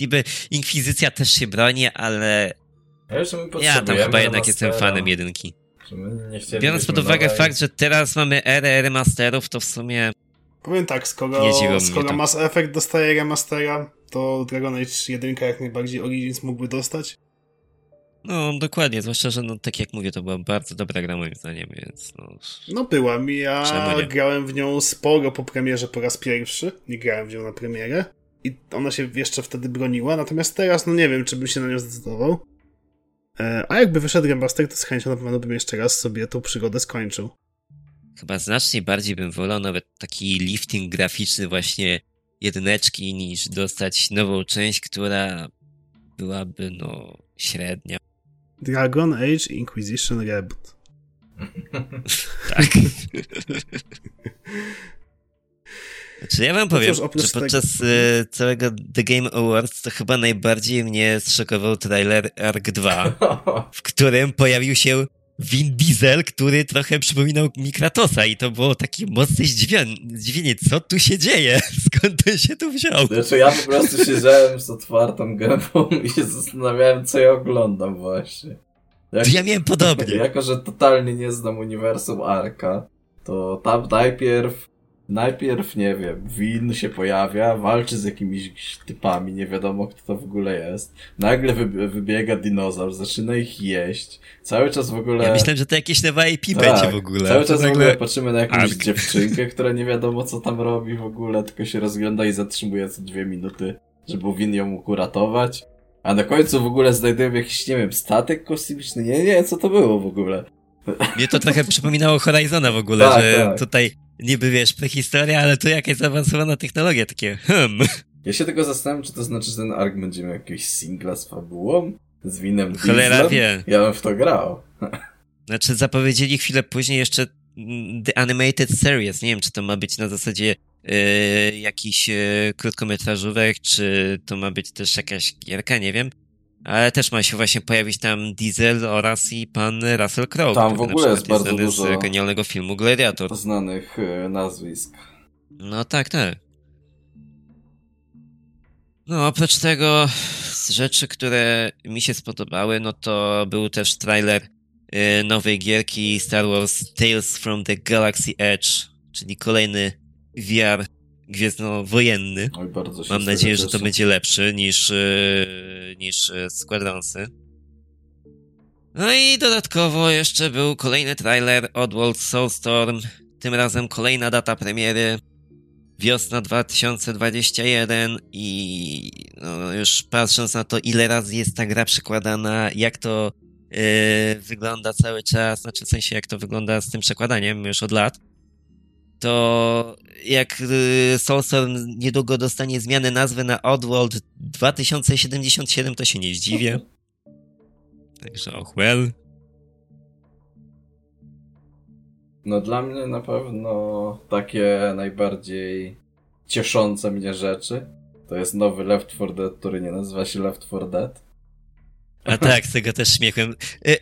S3: niby Inkwizycja też się broni, ale
S2: Ja,
S3: ja tam chyba jednak jestem fanem jedynki. Biorąc pod uwagę
S2: nowej-
S3: fakt, że teraz mamy erę remasterów, to w sumie
S1: Powiem tak, skoro, skoro. Mass Effect dostaje remastera, to Dragon Age 1 jak najbardziej Origins mógłby dostać.
S3: No, dokładnie, zwłaszcza, że no, tak jak mówię, to była bardzo dobra gra moim zdaniem, więc no...
S1: No była mi, ja grałem w nią sporo po premierze po raz pierwszy, nie grałem w nią na premierę i ona się jeszcze wtedy broniła, natomiast teraz no nie wiem, czy bym się na nią zdecydował. E, A jakby wyszedł remaster, to z chęcią na pewno bym jeszcze raz sobie tą przygodę skończył.
S3: Chyba znacznie bardziej bym wolał nawet taki lifting graficzny właśnie jedyneczki, niż dostać nową część, która byłaby, no, średnia.
S1: Dragon Age Inquisition Reboot. [LAUGHS]
S3: Tak. [LAUGHS] Znaczy ja wam powiem,
S1: oprócz
S3: że podczas e, całego The Game Awards to chyba najbardziej mnie zszokował trailer ARK 2, [LAUGHS] w którym pojawił się Vin Diesel, który trochę przypominał mi Kratosa i to było takie mocne zdziwienie, zdziwienie co tu się dzieje, [LAUGHS] skąd on się tu wziął.
S2: Znaczy ja po prostu siedziałem z otwartą gębą [LAUGHS] i się zastanawiałem, co ja oglądam właśnie. Jak,
S3: Ja miałem podobnie.
S2: jako, że totalnie nie znam uniwersum Arka, to tam najpierw, najpierw, nie wiem, Win się pojawia, walczy z jakimiś typami, nie wiadomo kto to w ogóle jest. Nagle wy, wybiega dinozaur, zaczyna ich jeść. Cały czas w ogóle...
S3: Ja myślałem, że to jakieś nowe IP
S2: Tak,
S3: będzie w ogóle.
S2: Cały czas w
S3: nagle-
S2: ogóle patrzymy na jakąś
S3: Ark.
S2: dziewczynkę, [LAUGHS] która nie wiadomo co tam robi w ogóle, tylko się rozgląda i zatrzymuje co dwie minuty, żeby Win ją mógł uratować. A na końcu w ogóle znajdujemy jakiś, nie wiem, statek kosmiczny. Nie, nie co to było w ogóle.
S3: Mnie to trochę [LAUGHS] przypominało Horizona w ogóle,
S2: Tak,
S3: że
S2: tak.
S3: tutaj niby wiesz prehistoria, ale tu jakaś zaawansowana technologia, takie hmm.
S2: Ja się tylko zastanawiam, czy to znaczy, że ten Ark będzie miał jakiegoś singla z fabułą? Z Winem
S3: Cholera wie.
S2: Ja bym w to grał. [LAUGHS]
S3: Znaczy zapowiedzieli chwilę później jeszcze mm, The Animated Series. Nie wiem, czy to ma być na zasadzie e, jakiś e, krótkometrażówek, czy to ma być też jakaś gierka, nie wiem. Ale też ma się właśnie pojawić tam Diesel oraz i pan Russell Crowe.
S2: Tam w ogóle jest bardzo dużo-
S3: z genialnego filmu Gladiator.
S2: Znanych e, nazwisk.
S3: No tak, tak. No, oprócz tego z rzeczy, które mi się spodobały, no to był też trailer y, nowej gierki Star Wars Tales from the Galaxy Edge, czyli kolejny VR gwiezdnowojenny.
S2: Oj, bardzo się
S3: Mam nadzieję, że to będzie lepszy niż, y, niż y, Squadronsy. No i dodatkowo jeszcze był kolejny trailer Oddworld Soulstorm. Tym razem kolejna data premiery. Wiosna 2021 i no, już patrząc na to, ile razy jest ta gra przekładana, jak to yy, wygląda cały czas, znaczy w sensie jak to wygląda z tym przekładaniem już od lat, to jak yy, Soulstorm niedługo dostanie zmianę nazwy na Oddworld 2077, to się nie zdziwię. [LAUGHS] Także och well.
S2: No dla mnie na pewno takie najbardziej cieszące mnie rzeczy to jest nowy Left 4 Dead, który nie nazywa się Left 4 Dead.
S3: A tak, z tego też śmiechem. Y,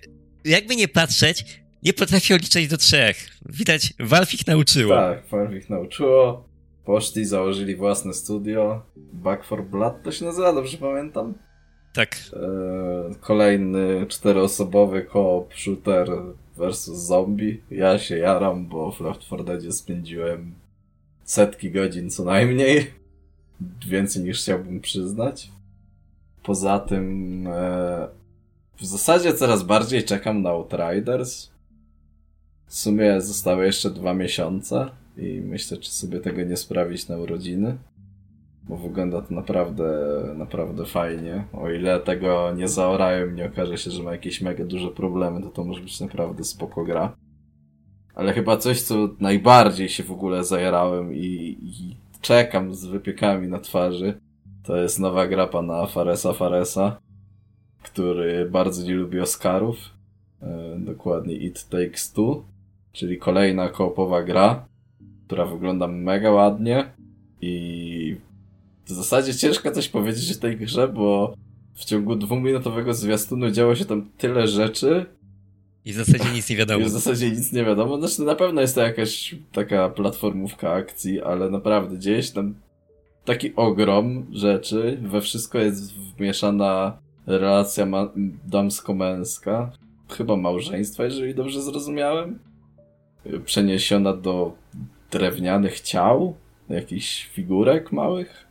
S3: Jakby nie patrzeć, nie potrafią liczyć do trzech. Widać, Valve ich nauczyło.
S2: Tak, Valve ich nauczyło. Poszli, założyli własne studio. Back for Blood to się nazywa, dobrze pamiętam?
S3: Tak.
S2: Eee, kolejny czteroosobowy co-op shooter versus zombie. Ja się jaram, bo w Left 4 Deadzie spędziłem setki godzin co najmniej. Więcej niż chciałbym przyznać. Poza tym e, w zasadzie coraz bardziej czekam na Outriders. W sumie zostały jeszcze dwa miesiące i myślę, czy sobie tego nie sprawić na urodziny. Bo wygląda to naprawdę, naprawdę fajnie. O ile tego nie zaorają i nie okaże się, że ma jakieś mega duże problemy, to to może być naprawdę spoko gra. Ale chyba coś, co najbardziej się w ogóle zajarałem i, i czekam z wypiekami na twarzy, to jest nowa gra pana Faresa Faresa, który bardzo nie lubi Oscarów. E, dokładnie It Takes Two, czyli kolejna koopowa gra, która wygląda mega ładnie i w zasadzie ciężko coś powiedzieć o tej grze, bo w ciągu dwuminutowego zwiastunu działo się tam tyle rzeczy
S3: I w zasadzie nic nie
S2: i
S3: wiadomo.
S2: w zasadzie nic nie wiadomo. Znaczy na pewno jest to jakaś taka platformówka akcji, ale naprawdę dzieje się tam taki ogrom rzeczy. We wszystko jest wmieszana relacja damsko-męska. Chyba małżeństwa, jeżeli dobrze zrozumiałem. Przeniesiona do drewnianych ciał, jakichś figurek małych.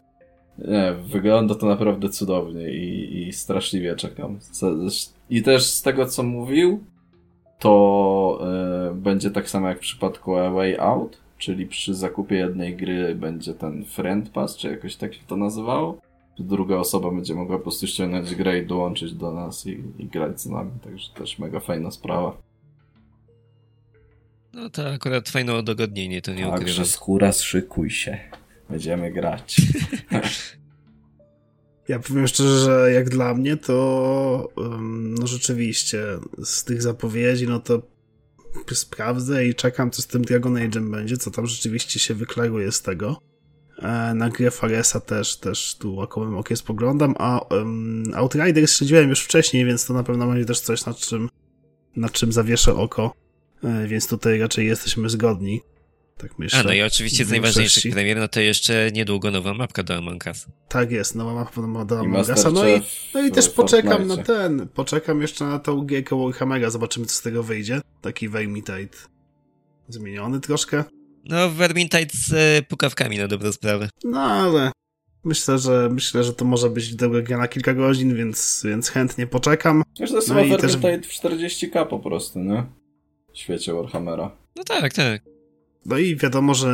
S2: Nie, wygląda to naprawdę cudownie i, i straszliwie czekam. I też z tego, co mówił, to y, będzie tak samo jak w przypadku A Way Out, czyli przy zakupie jednej gry będzie ten Friend Pass, czy jakoś tak się to nazywało. Druga osoba będzie mogła po prostu ściągnąć grę i dołączyć do nas i, i grać z nami, także też mega fajna sprawa.
S3: No to akurat fajne udogodnienie, to nie ukrywam.
S2: Także skóra, szykuj się. Będziemy grać. [LAUGHS]
S1: Ja powiem szczerze, że jak dla mnie to no rzeczywiście z tych zapowiedzi, no to sprawdzę i czekam, co z tym Dragon Age'em będzie, co tam rzeczywiście się wyklaruje z tego. E, na grę Faresa też, też tu okowym okiem spoglądam, a um, Outriders śledziłem już wcześniej, więc to na pewno będzie też coś, nad czym, nad czym zawieszę oko, więc tutaj raczej jesteśmy zgodni. Tak myślę.
S3: A no i oczywiście z najważniejszych premier, no to jeszcze niedługo nowa mapka do Among Us.
S1: Tak jest, nowa mapka do Among Us. No i, no i też poczekam na ten, poczekam jeszcze na tą gierkę Warhammera, zobaczymy co z tego wyjdzie. Taki Vermintide zmieniony troszkę.
S3: No, Vermintide z e, pukawkami na dobrą sprawę.
S1: No, ale myślę, że myślę, że to może być dobra gra na kilka godzin, więc, więc chętnie poczekam.
S2: Wiesz, to jest no Vermintide też... w 40k po prostu, nie? W świecie Warhammera.
S3: No tak, tak.
S1: No i wiadomo, że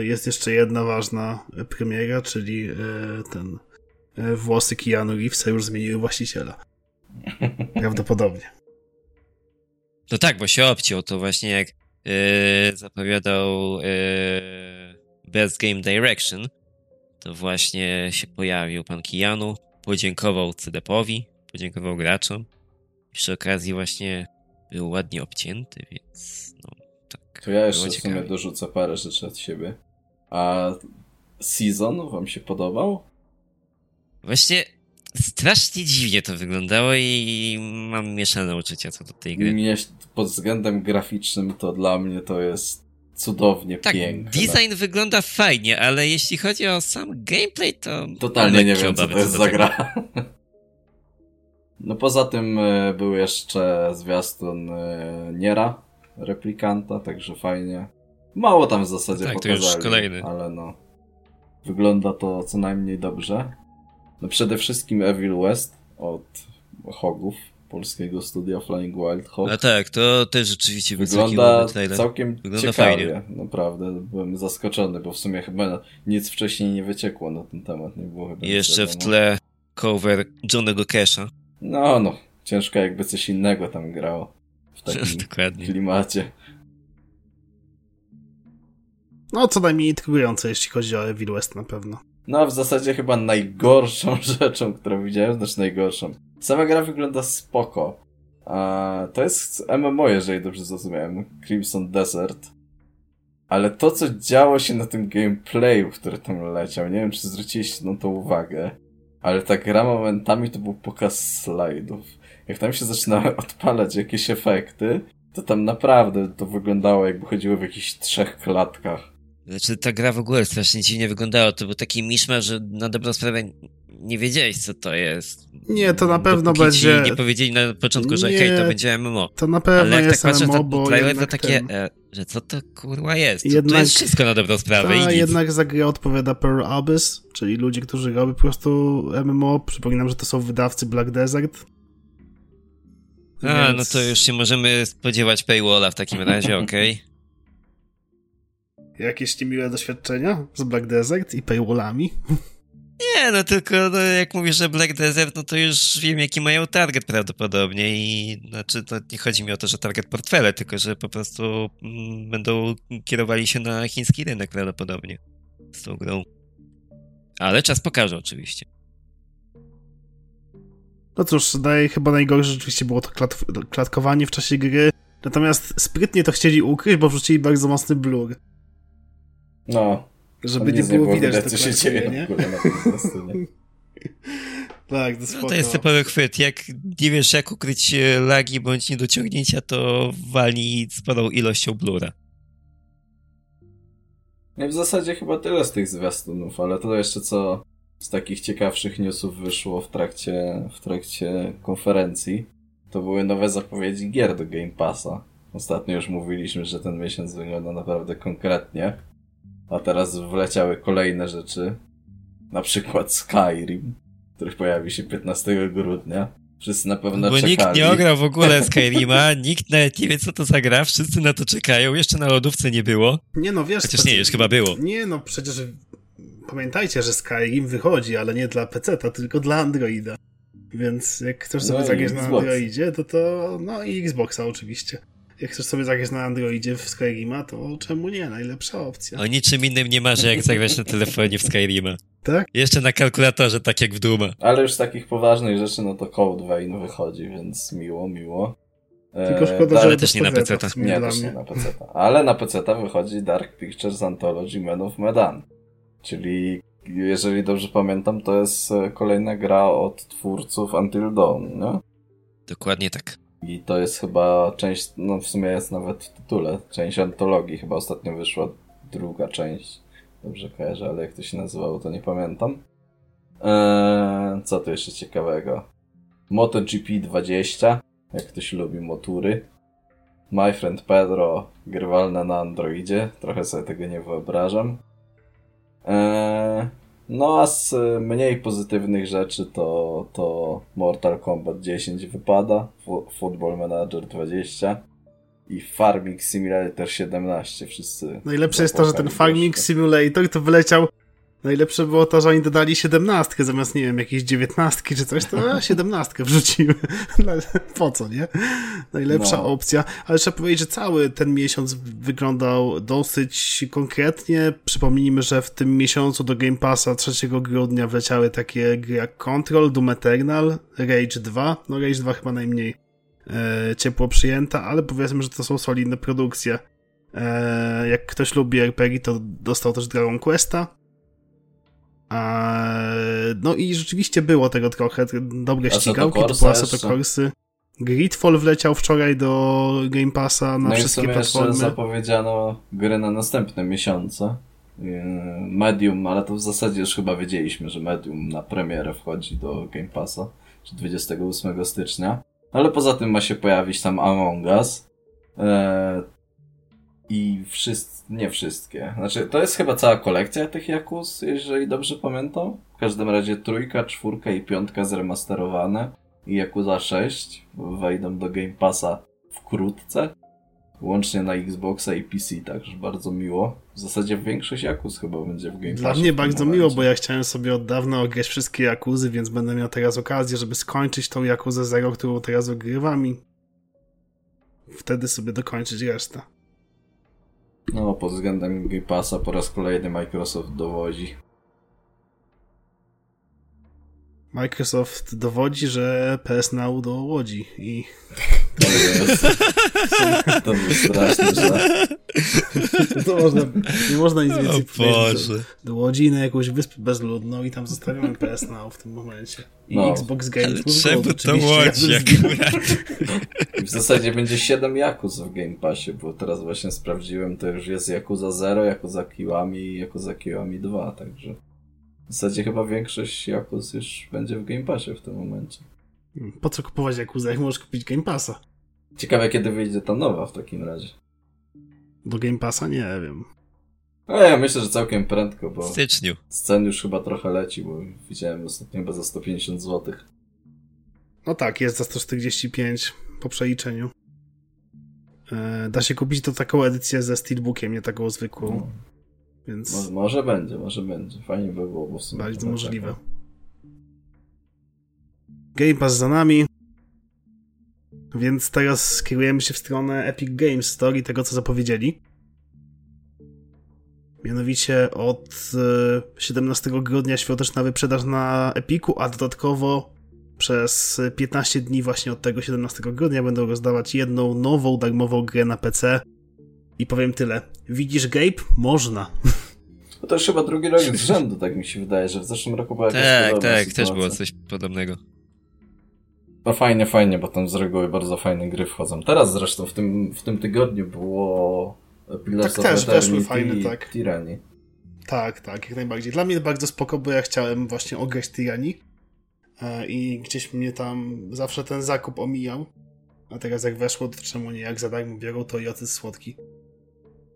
S1: e, jest jeszcze jedna ważna premiera, czyli e, ten e, włosy Keanu Reevesa już zmieniły właściciela. [LAUGHS] Prawdopodobnie.
S3: No tak, bo się obciął, to właśnie jak yy, zapowiadał yy, Best Game Direction, to właśnie się pojawił pan Keanu, podziękował CDP-owi, podziękował graczom. Przy okazji właśnie był ładnie obcięty, więc no,
S2: to ja jeszcze w sumie dorzucę parę rzeczy od siebie. A Season wam się podobał?
S3: Właśnie strasznie dziwnie to wyglądało i mam mieszane uczucia co do tej gry. Mnie,
S2: pod względem graficznym to dla mnie to jest cudownie
S3: tak,
S2: piękne.
S3: design wygląda fajnie, ale jeśli chodzi o sam gameplay, to...
S2: Totalnie nie wiem, co to jest za gra. [LAUGHS] No poza tym e, był jeszcze zwiastun e, Niera, replikanta, także fajnie. Mało tam w zasadzie tak, pokazali, to już kolejny. ale no. Wygląda to co najmniej dobrze. No przede wszystkim Evil West od Hogów, polskiego studia Flying Wild Hog.
S3: A tak, to też rzeczywiście
S2: wygląda całkiem wygląda ciekawie, fajnie. naprawdę. Byłem zaskoczony, bo w sumie chyba nic wcześniej nie wyciekło na ten temat, nie było chyba
S3: jeszcze w tle cover Johnego Casha.
S2: No, no, ciężko jakby coś innego tam grało w takim [LAUGHS] Dokładnie. klimacie.
S1: No, co najmniej intrygujące, jeśli chodzi o Evil West na pewno.
S2: No, a w zasadzie chyba najgorszą [LAUGHS] rzeczą, którą widziałem, znaczy najgorszą. Sama gra wygląda spoko. A to jest MMO, jeżeli dobrze zrozumiałem. Crimson Desert. Ale to, co działo się na tym gameplayu, który tam leciał, nie wiem, czy zwróciliście na to uwagę, ale ta gra momentami to był pokaz slajdów jak tam się zaczynały [LAUGHS] odpalać jakieś efekty, to tam naprawdę to wyglądało jakby chodziło w jakichś trzech klatkach.
S3: Znaczy ta gra w ogóle strasznie dziwnie wyglądała. To był taki miszma, że na dobrą sprawę nie wiedziałeś, co to jest.
S1: Nie, to na pewno Dopóki będzie...
S3: nie powiedzieli na początku, że nie, hej, to będzie MMO.
S1: To na pewno Ale jak jest tak patrzę MMO,
S3: bo trailer, to takie, ten... e, że co to kurwa jest? Jednak... To jest wszystko na dobrą sprawę
S1: A jednak za grę odpowiada Pearl Abyss, czyli ludzie, którzy robią po prostu MMO. Przypominam, że to są wydawcy Black Desert.
S3: A, Więc... no to już się możemy spodziewać paywalla w takim razie, [LAUGHS] okej.
S1: Okay. Jakieś niemiłe doświadczenia z Black Desert i paywallami?
S3: Nie, no tylko no, jak mówisz, że Black Desert, no to już wiem, jaki mają target prawdopodobnie i znaczy to nie chodzi mi o to, że target portfele, tylko że po prostu mm, będą kierowali się na chiński rynek prawdopodobnie z tą grą. Ale czas pokaże oczywiście.
S1: No cóż, naj, chyba najgorsze rzeczywiście było to klat, klatkowanie w czasie gry. Natomiast sprytnie to chcieli ukryć, bo wrzucili bardzo mocny blur.
S2: No.
S1: Żeby nie było, widać, widać
S2: co się dzieje nie? [LAUGHS]
S1: tak, to,
S3: no to jest typowy chwyt. Jak nie wiesz, jak ukryć e, lagi bądź niedociągnięcia, to walnij sporą ilością blura.
S2: No w zasadzie chyba tyle z tych zwiastunów, ale to jeszcze co z takich ciekawszych newsów wyszło w trakcie, w trakcie konferencji, to były nowe zapowiedzi gier do Game Passa. Ostatnio już mówiliśmy, że ten miesiąc wygląda naprawdę konkretnie, a teraz wleciały kolejne rzeczy. Na przykład Skyrim, który pojawi się 15 grudnia. Wszyscy na pewno
S3: Bo
S2: czekali.
S3: nikt nie ograł w ogóle [LAUGHS] Skyrima, nikt nawet nie wie co to za gra, wszyscy na to czekają, jeszcze na lodówce nie było.
S1: Nie no, wiesz...
S3: Chociaż nie, już chyba było.
S1: Nie no, przecież pamiętajcie, że Skyrim wychodzi, ale nie dla PC-ta, tylko dla Androida. Więc jak chcesz sobie
S2: No
S1: zagrać na. Androidzie, to to... No i Xboxa oczywiście. Jak chcesz sobie zagrać na Androidzie w Skyrima, to czemu nie? Najlepsza opcja.
S3: O niczym innym nie marzy jak zagrać na telefonie w Skyrima.
S1: Tak?
S3: Jeszcze na kalkulatorze, tak jak w Duma.
S2: Ale już z takich poważnych rzeczy, no to Code Vein wychodzi, więc miło, miło. E,
S1: Tylko szkoda,
S2: Dark-
S1: że
S3: ale też nie na
S1: w sumie
S2: Nie, też nie na PC. Ale na PC wychodzi Dark Pictures Anthology Men of Medan. Czyli, jeżeli dobrze pamiętam, to jest e, kolejna gra od twórców Until Dawn, nie?
S3: Dokładnie tak.
S2: I to jest chyba część, no w sumie jest nawet w tytule, część antologii. Chyba ostatnio wyszła druga część. Dobrze kojarzę, ale jak to się nazywało, to nie pamiętam. Eee, co tu jeszcze ciekawego? MotoGP 20, jak ktoś lubi motury. My Friend Pedro, grywalne na Androidzie. Trochę sobie tego nie wyobrażam. Eee, no a z e, mniej pozytywnych rzeczy to, to Mortal Kombat 10 wypada, Football Manager 20 i Farming Simulator 17. Wszyscy.
S1: Najlepsze jest to, że ten Farming. Simulator to wyleciał. Najlepsze było to, że oni dodali 17 zamiast, nie wiem, jakiejś 19 czy coś, to a, 17 wrzuciły. No, po co, nie? Najlepsza
S2: No.
S1: opcja. Ale trzeba powiedzieć, że cały ten miesiąc wyglądał dosyć konkretnie. Przypomnijmy, że w tym miesiącu do Game Passa 3 grudnia wleciały takie gry jak Control, Doom Eternal, Rage 2. No Rage 2 chyba najmniej e, ciepło przyjęta, ale powiedzmy, że to są solidne produkcje. E, jak ktoś lubi RPG, to dostał też Dragon Questa. No i rzeczywiście było tego trochę. Dobre
S2: Assetto
S1: ścigałki,
S2: Corsa
S1: typu Assetto
S2: jeszcze.
S1: Corsy. Gridfall wleciał wczoraj do Game Passa na
S2: no i
S1: wszystkie
S2: jeszcze
S1: platformy.
S2: zapowiedziano gry na następne miesiące. Yy, Medium, ale to w zasadzie już chyba wiedzieliśmy, że Medium na premierę wchodzi do Game Passa, czy 28 stycznia. Ale poza tym ma się pojawić tam Among Us. I wszyscy, nie wszystkie. Znaczy, to jest chyba cała kolekcja tych Yakus, jeżeli dobrze pamiętam. W każdym razie trójka, czwórka i piątka zremasterowane i Yakuza 6 wejdą do Game Passa wkrótce. Łącznie na Xboxa i PC, także bardzo miło. W zasadzie większość Yakus chyba będzie w Game
S1: Dla
S2: Passie
S1: mnie
S2: w tym
S1: bardzo
S2: momencie.
S1: miło, bo ja chciałem sobie od dawna ograć wszystkie Jakuzy, więc będę miał teraz okazję, żeby skończyć tą Jakuzę Zero, którą teraz ogrywam i wtedy sobie dokończyć resztę.
S2: No, pod względem Game Passa po raz kolejny Microsoft dowodzi.
S1: Microsoft dowodzi, że PS Now do Łodzi i [LAUGHS]
S2: To jest... to był straszny żart.
S1: to można, nie można nic
S3: O
S1: więcej powiedzieć. Do,
S3: Boże.
S1: do Łodzi na jakąś wyspę bezludną i tam zostawiamy PS Now w tym momencie. I
S2: No.
S1: Xbox Games
S3: Ale
S1: with
S3: czemu
S1: Gold
S3: to łodzi akurat?
S2: W zasadzie będzie 7 Yakus w Game Passie, bo teraz właśnie sprawdziłem, to już jest Yakuza 0, Yakuza Kiwami i Yakuza Kiwami 2, także w zasadzie chyba większość Yakus już będzie w Game Passie w tym momencie.
S1: Po co kupować Jakuzę, jak możesz kupić Game Passa?
S2: Ciekawe kiedy wyjdzie ta nowa w takim razie.
S1: Do Game Passa? Nie wiem.
S2: No ja myślę, że całkiem prędko,
S3: W
S2: bo
S3: styczniu.
S2: scen już chyba trochę leci, bo widziałem ostatnio chyba za 150 zł.
S1: No tak, jest za 145 po przeliczeniu. E, da się kupić to taką edycję ze Steelbookiem, nie taką zwykłą,
S2: No,
S1: więc
S2: może, może będzie, może będzie. Fajnie by było, bo w sumie
S1: bardzo możliwe.
S2: czekam.
S1: Game Pass za nami. Więc teraz skierujemy się w stronę Epic Games Store i tego, co zapowiedzieli. Mianowicie od e, 17 grudnia świąteczna wyprzedaż na Epiku, a dodatkowo przez 15 dni właśnie od tego 17 grudnia będą rozdawać jedną nową darmową grę na PC. I powiem tyle. Widzisz Gabe? Można.
S2: No to już chyba drugi rok z rzędu, tak mi się wydaje, że w zeszłym roku była jakaś
S3: Tak, tak,
S2: sytuacja.
S3: też było coś podobnego.
S2: No fajnie, fajnie, bo tam z reguły bardzo fajne gry wchodzą. Teraz zresztą w tym, w tym tygodniu było Pillars
S1: Tak,
S2: of
S1: też weszły
S2: Eternity
S1: fajne,
S2: i
S1: tak.
S2: Tyranny.
S1: Tak, tak, jak najbardziej. Dla mnie bardzo spoko, bo ja chciałem właśnie ograć Tyranni e, i gdzieś mnie tam zawsze ten zakup omijał. A teraz jak weszło, to czemu nie? Jak za darmo biorą, to i ocyc słodki.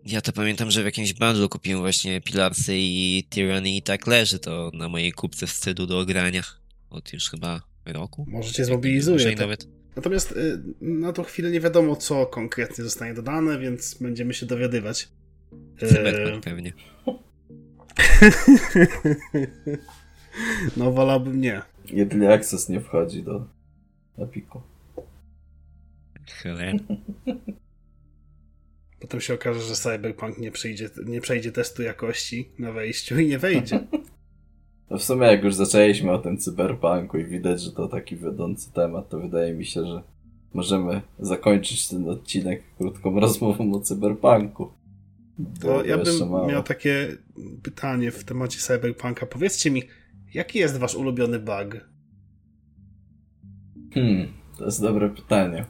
S3: Ja to pamiętam, że w jakimś bundlu kupiłem właśnie Pilarsy i Tyranny i tak leży to na mojej kupce wstydu do ogrania. Od już chyba roku.
S1: Może cię zmobilizuje. To.
S3: nawet.
S1: Natomiast y, na tą chwilę nie wiadomo, co konkretnie zostanie dodane, więc będziemy się dowiadywać.
S3: Cyberpunk pewnie. [LAUGHS]
S1: no, wolałbym nie.
S2: Jedynie Access nie wchodzi do Epiku.
S3: Cholera.
S1: Potem się okaże, że Cyberpunk nie przejdzie, nie przejdzie testu jakości na wejściu i nie wejdzie. [LAUGHS]
S2: No w sumie jak już zaczęliśmy o tym cyberpunku i widać, że to taki wiodący temat, to wydaje mi się, że możemy zakończyć ten odcinek krótką [LAUGHS] rozmową o cyberpunku.
S1: To ja bym
S2: mało.
S1: miał takie pytanie w temacie Cyberpunka. Powiedzcie mi, jaki jest wasz ulubiony bug?
S2: Hmm, to jest dobre pytanie.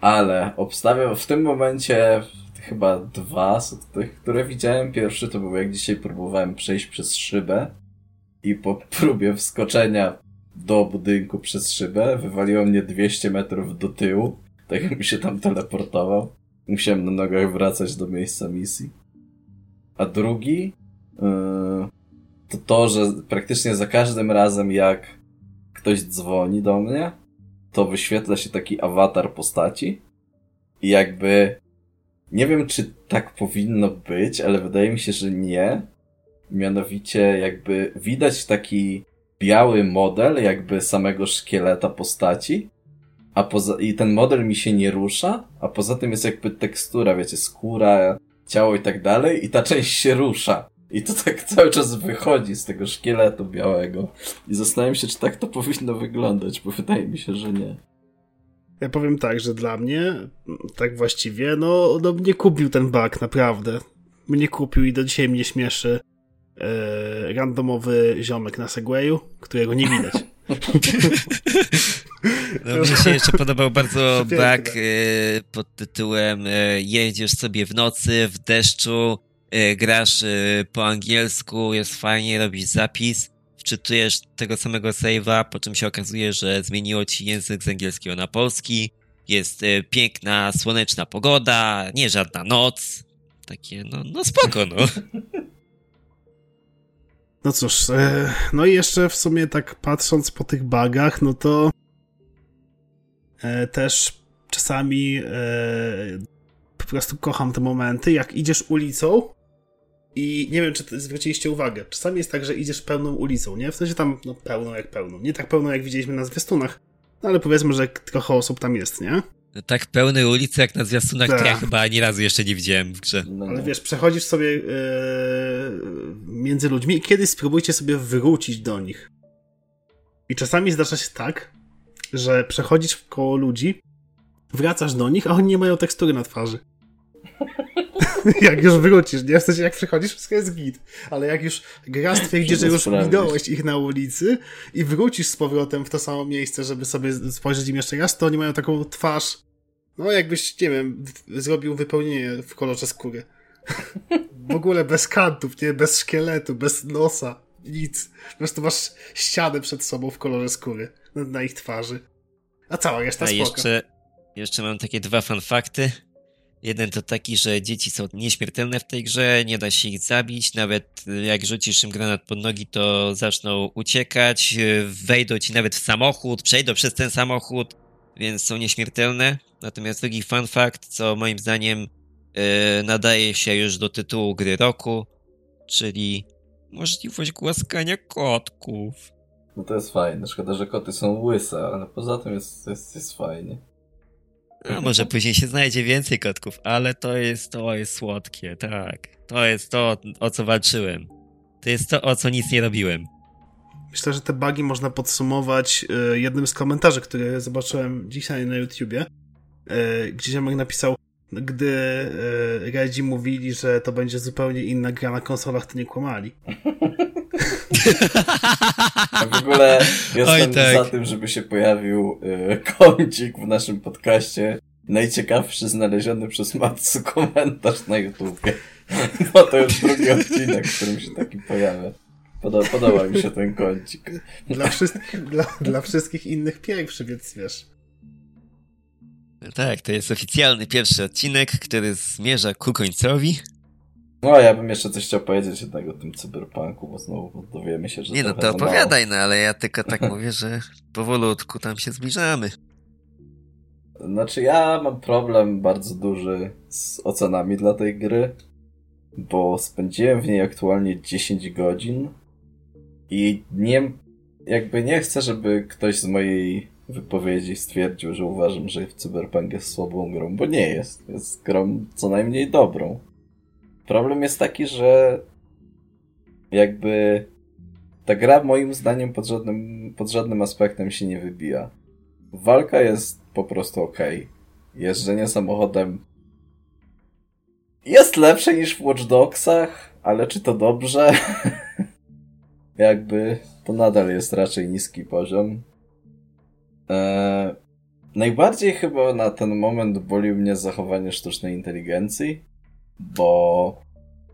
S2: Ale obstawiam w tym momencie chyba dwa z tych, które widziałem. Pierwszy to był jak dzisiaj próbowałem przejść przez szybę i po próbie wskoczenia do budynku przez szybę wywaliło mnie 200 metrów do tyłu. Tak jakbym się tam teleportował. Musiałem na nogach wracać do miejsca misji. A drugi yy, to to, że praktycznie za każdym razem jak ktoś dzwoni do mnie, to wyświetla się taki awatar postaci i jakby nie wiem, czy tak powinno być, ale wydaje mi się, że nie. Mianowicie jakby widać taki biały model jakby samego szkieleta postaci, a poza i ten model mi się nie rusza, a poza tym jest jakby tekstura, wiecie, skóra, ciało i tak dalej i ta część się rusza. I to tak [LAUGHS] cały czas wychodzi z tego szkieletu białego. I zastanawiam się, czy tak to [LAUGHS] powinno wyglądać, bo wydaje mi się, że nie.
S1: Ja powiem tak, że dla mnie, tak właściwie, no, no mnie kupił ten bug, naprawdę. Mnie kupił i do dzisiaj mnie śmieszy randomowy ziomek na Segwayu, którego nie widać.
S3: No, mnie się jeszcze podobał bardzo [LAUGHS] bug e, pod tytułem e, jedziesz sobie w nocy, w deszczu, e, grasz e, po angielsku, jest fajnie, robisz zapis, wczytujesz tego samego save'a, po czym się okazuje, że zmieniło ci język z angielskiego na polski, jest e, piękna, słoneczna pogoda, nie żadna noc. Takie, no, no spoko, no. [LAUGHS]
S1: No cóż, e, no i jeszcze w sumie tak patrząc po tych bugach, no to e, też czasami e, po prostu kocham te momenty, jak idziesz ulicą i nie wiem, czy zwróciliście uwagę, czasami jest tak, że idziesz pełną ulicą, nie? W sensie tam, no pełną jak pełną. Nie tak pełną, jak widzieliśmy na zwiastunach, no ale powiedzmy, że trochę osób tam jest, nie?
S3: Tak pełne ulice jak na zwiastunach, to ja
S1: Tak.
S3: chyba ani razu jeszcze nie widziałem w grze.
S2: No
S1: Ale wiesz, przechodzisz sobie e, między ludźmi i kiedyś spróbujcie sobie wrócić do nich. I czasami zdarza się tak, że przechodzisz koło ludzi, wracasz do nich, a oni nie mają tekstury na twarzy. [LAUGHS] jak już wrócisz, nie? W sensie jak przychodzisz, wszystko jest git. Ale jak już gra stwierdzi, że już minąłeś ich na ulicy i wrócisz z powrotem w to samo miejsce, żeby sobie spojrzeć im jeszcze raz, to oni mają taką twarz, no jakbyś, nie wiem, zrobił wypełnienie w kolorze skóry. [LAUGHS] w ogóle bez kantów, nie? Bez szkieletu, bez nosa, nic. Po prostu masz ścianę przed sobą w kolorze skóry na, na ich twarzy. A cała reszta
S3: A
S1: spoko.
S3: jeszcze, jeszcze mam takie dwa fanfakty. Jeden to taki, że dzieci są nieśmiertelne w tej grze, nie da się ich zabić, nawet jak rzucisz im granat pod nogi, to zaczną uciekać, wejdą ci nawet w samochód, przejdą przez ten samochód, więc są nieśmiertelne. Natomiast drugi fun fact, co moim zdaniem y, nadaje się już do tytułu gry roku, czyli możliwość głaskania kotków.
S2: No to jest fajne. Szkoda, że koty są łyse, ale poza tym jest, jest, jest fajnie.
S3: A może później się znajdzie więcej kotków, ale to jest, to jest słodkie, tak. To jest to, o co walczyłem. To jest to, o co nic nie robiłem.
S1: Myślę, że te bugi można podsumować e, jednym z komentarzy, który zobaczyłem dzisiaj na YouTubie, e, gdzie ziomek napisał, gdy Redzi mówili, że to będzie zupełnie inna gra na konsolach, to nie kłamali.
S2: A w ogóle jestem
S3: Oj, tak.
S2: za tym, żeby się pojawił y, kącik w naszym podcaście. Najciekawszy znaleziony przez Matsu komentarz na YouTubie. [LAUGHS] Bo to już drugi odcinek, w którym się taki pojawia. Poda podoba mi się ten kącik.
S1: Dla wszystkich, dla, dla wszystkich innych pierwszy, więc wiesz.
S3: Tak, to jest oficjalny pierwszy odcinek, który zmierza ku końcowi.
S2: No, ja bym jeszcze coś chciał powiedzieć jednego o tym cyberpunku, bo znowu dowiemy się, że
S3: Nie no, to opowiadaj, no ale ja tylko tak [LAUGHS] mówię, że powolutku tam się zbliżamy.
S2: Znaczy ja mam problem bardzo duży z ocenami dla tej gry, bo spędziłem w niej aktualnie 10 godzin i nie, jakby nie chcę, żeby ktoś z mojej wypowiedzi stwierdził, że uważam, że Cyberpunk jest słabą grą, bo nie jest. Jest grą co najmniej dobrą. Problem jest taki, że jakby ta gra moim zdaniem pod żadnym, pod żadnym aspektem się nie wybija. Walka jest po prostu ok. Jeżdżenie samochodem jest lepsze niż w Watch Dogsach, ale czy to dobrze? [LAUGHS] jakby to nadal jest raczej niski poziom. Eee, najbardziej chyba na ten moment boli mnie zachowanie sztucznej inteligencji, bo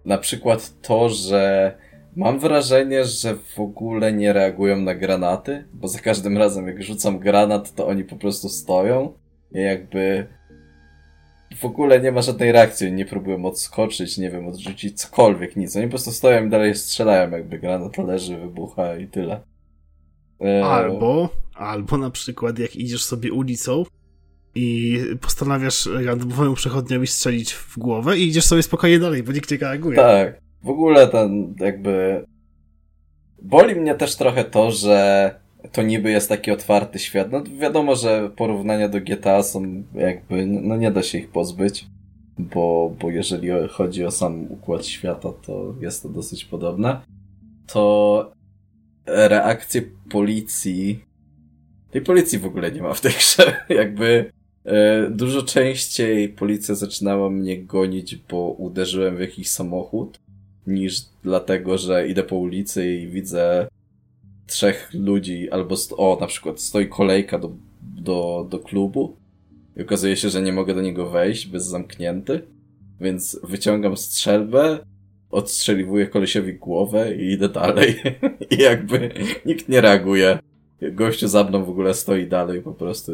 S2: na przykład to, że mam wrażenie, że w ogóle nie reagują na granaty, bo za każdym razem jak rzucam granat, to oni po prostu stoją i jakby w ogóle nie ma żadnej reakcji, nie próbują odskoczyć, nie wiem, odrzucić cokolwiek, nic. Oni po prostu stoją i dalej strzelają, jakby granat leży, wybucha i tyle.
S1: E... Albo, albo na przykład jak idziesz sobie ulicą i postanawiasz randomowemu przechodniowi strzelić w głowę i idziesz sobie spokojnie dalej, bo nikt nie reaguje.
S2: Tak. W ogóle ten jakby... Boli mnie też trochę to, że to niby jest taki otwarty świat. No wiadomo, że porównania do GTA są jakby, no nie da się ich pozbyć, bo, bo jeżeli chodzi o sam układ świata, to jest to dosyć podobne. To reakcje policji, tej policji w ogóle nie ma w tej grze, [LAUGHS] jakby e, dużo częściej policja zaczynała mnie gonić, bo uderzyłem w jakiś samochód, niż dlatego, że idę po ulicy i widzę trzech ludzi, albo o, na przykład stoi kolejka do, do, do klubu i okazuje się, że nie mogę do niego wejść, bez zamknięty, więc wyciągam strzelbę, odstrzeliwuję kolesiowi głowę i idę dalej. [LAUGHS] I jakby nikt nie reaguje. Gościu za mną w ogóle stoi dalej, po prostu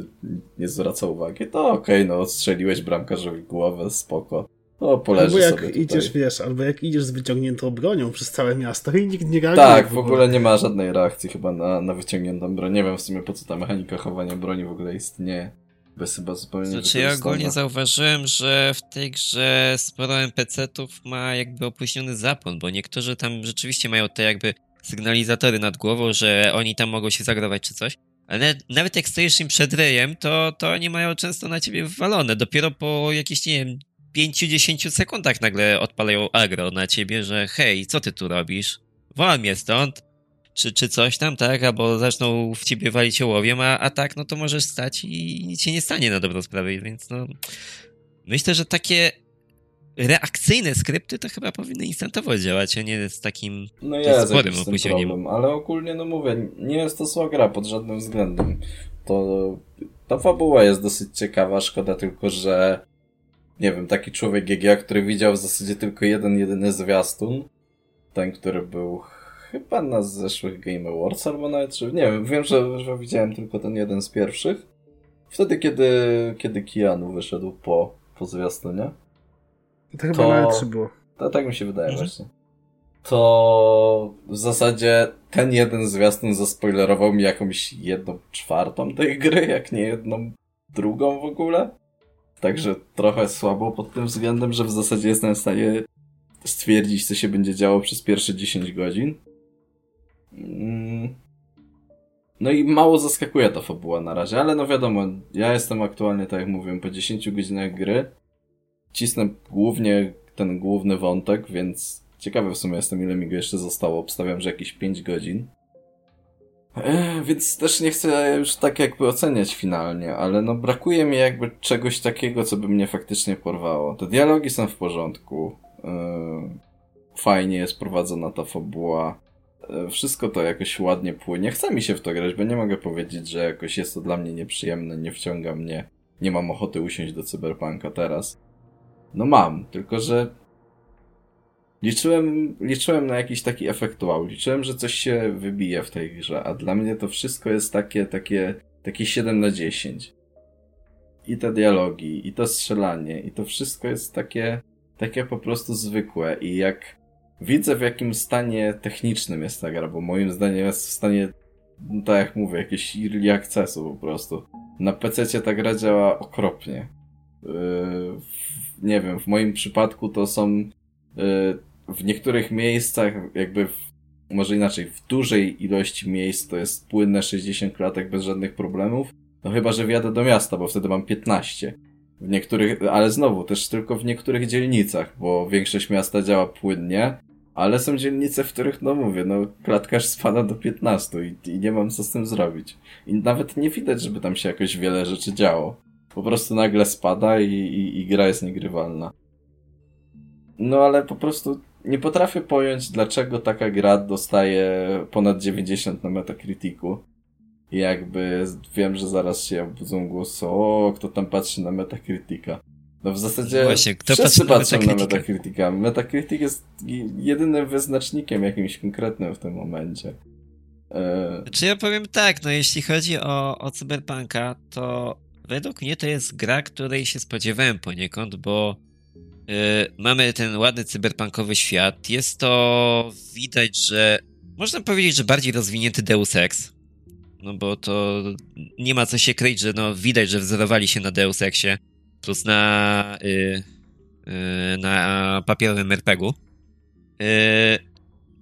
S2: nie zwraca uwagi. To okej, okay, no odstrzeliłeś bramkarzowi głowę, spoko. No, poleży
S1: albo jak
S2: sobie
S1: idziesz, wiesz, albo jak idziesz z wyciągniętą bronią przez całe miasto i nikt nie reaguje.
S2: Tak, w ogóle nie ma żadnej reakcji chyba na, na wyciągniętą broń. Nie wiem w sumie po co ta mechanika chowania broni w ogóle istnieje. Bez chyba zupełnie
S3: Znaczy ja ogólnie zauważyłem, że w tej grze sporo NPC-ów ma jakby opóźniony zapłon, bo niektórzy tam rzeczywiście mają te jakby sygnalizatory nad głową, że oni tam mogą się zagrować czy coś. Ale nawet jak stoisz im przed rejem, to, to oni mają często na ciebie wywalone. Dopiero po jakichś, nie wiem, 5-10 sekundach nagle odpalają agro na ciebie, że hej, co ty tu robisz? Wal mnie stąd. Czy, czy coś tam, tak? Albo zaczną w ciebie walić ołowiem, a, a tak, no to możesz stać i nic się nie stanie na dobrą sprawę, więc no... Myślę, że takie reakcyjne skrypty to chyba powinny instantowo działać, a nie z takim
S2: no jest sporym opóźnieniem. Problem, ale ogólnie, no mówię, nie jest to zła gra pod żadnym względem. To ta fabuła jest dosyć ciekawa, szkoda tylko, że nie wiem, taki człowiek GG, który widział w zasadzie tylko jeden, jedyny zwiastun. Ten, który był chyba na zeszłych Game Awards, albo nawet, że, nie wiem, wiem, że, że widziałem tylko ten jeden z pierwszych. Wtedy, kiedy, kiedy Keanu wyszedł po, po zwiastunie.
S1: To chyba to, nawet trzy było.
S2: To, tak mi się wydaje mhm. właśnie. To w zasadzie ten jeden zwiastun zaspoilerował mi jakąś jedną czwartą tej gry, jak nie jedną drugą w ogóle. Także trochę słabo pod tym względem, że w zasadzie jestem w stanie stwierdzić, co się będzie działo przez pierwsze 10 godzin. Mm. No i mało zaskakuje ta fabuła na razie, ale no wiadomo, ja jestem aktualnie, tak jak mówiłem, po 10 godzinach gry. Cisnę głównie ten główny wątek, więc ciekawy w sumie jestem, ile mi go jeszcze zostało. Obstawiam, że jakieś 5 godzin. E, więc też nie chcę już tak jakby oceniać finalnie, ale no brakuje mi jakby czegoś takiego, co by mnie faktycznie porwało. Te dialogi są w porządku. E, fajnie jest prowadzona ta fabuła. E, wszystko to jakoś ładnie płynie. Chce mi się w to grać, bo nie mogę powiedzieć, że jakoś jest to dla mnie nieprzyjemne, nie wciąga mnie. Nie mam ochoty usiąść do cyberpunka teraz. No mam, tylko że Liczyłem, liczyłem na jakiś taki efekt wow. Liczyłem, że coś się wybije w tej grze, a dla mnie to wszystko jest takie, takie, takie 7 na 10. I te dialogi, i to strzelanie, i to wszystko jest takie takie po prostu zwykłe i jak widzę w jakim stanie technicznym jest ta gra, bo moim zdaniem jest w stanie, no tak jak mówię, jakieś early accessu po prostu. Na PC ta gra działa okropnie. Yy, nie wiem, w moim przypadku to są yy, w niektórych miejscach jakby w, może inaczej, w dużej ilości miejsc to jest płynne 60 klatek bez żadnych problemów. No chyba, że wjadę do miasta, bo wtedy mam 15. W niektórych, ale znowu, też tylko w niektórych dzielnicach, bo większość miasta działa płynnie, ale są dzielnice, w których, no mówię, no klatkarz spada do 15 i, i nie mam co z tym zrobić. I nawet nie widać, żeby tam się jakoś wiele rzeczy działo. Po prostu nagle spada i, i, i gra jest niegrywalna. No ale po prostu nie potrafię pojąć, dlaczego taka gra dostaje ponad 90 na Metacriticu. I jakby wiem, że zaraz się obudzą głosy, o, kto tam patrzy na Metacritica. No w zasadzie Właśnie, kto wszyscy patrzą na Metacritica. Metacritic jest jedynym wyznacznikiem jakimś konkretnym w tym momencie.
S3: E... Czy ja powiem tak, no jeśli chodzi o, o Cyberpunka, to według mnie to jest gra, której się spodziewałem poniekąd, bo yy, mamy ten ładny cyberpunkowy świat. Jest to widać, że można powiedzieć, że bardziej rozwinięty Deus Ex. No bo to nie ma co się kryć, że no widać, że wzorowali się na Deus Exie plus na, yy, yy, na papierowym RPG-u. Yy,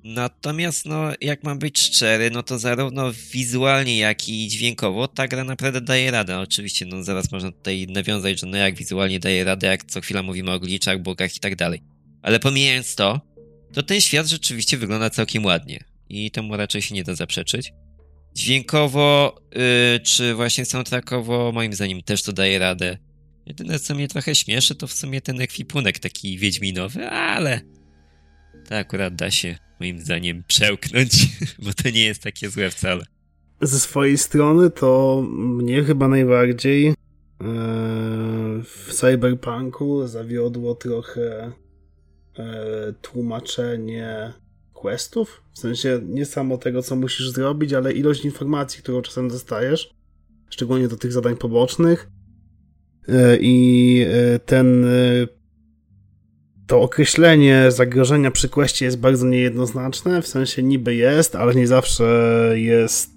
S3: natomiast, no, jak mam być szczery, no to zarówno wizualnie, jak i dźwiękowo ta gra naprawdę daje radę. Oczywiście, no zaraz można tutaj nawiązać, że no jak wizualnie daje radę, jak co chwila mówimy o glitchach, bugach i tak dalej. Ale pomijając to, to ten świat rzeczywiście wygląda całkiem ładnie. I temu raczej się nie da zaprzeczyć. Dźwiękowo, yy, czy właśnie soundtrackowo, moim zdaniem też to daje radę. Jedyne, co mnie trochę śmieszy, to w sumie ten ekwipunek taki wiedźminowy, ale to akurat da się, moim zdaniem, przełknąć, [LAUGHS] bo to nie jest takie złe wcale.
S1: Ze swojej strony to mnie chyba najbardziej e, w Cyberpunku zawiodło trochę e, tłumaczenie questów. W sensie nie samo tego, co musisz zrobić, ale ilość informacji, którą czasem dostajesz, szczególnie do tych zadań pobocznych. E, I e, ten e, to określenie zagrożenia przy kwestii jest bardzo niejednoznaczne, w sensie niby jest, ale nie zawsze jest.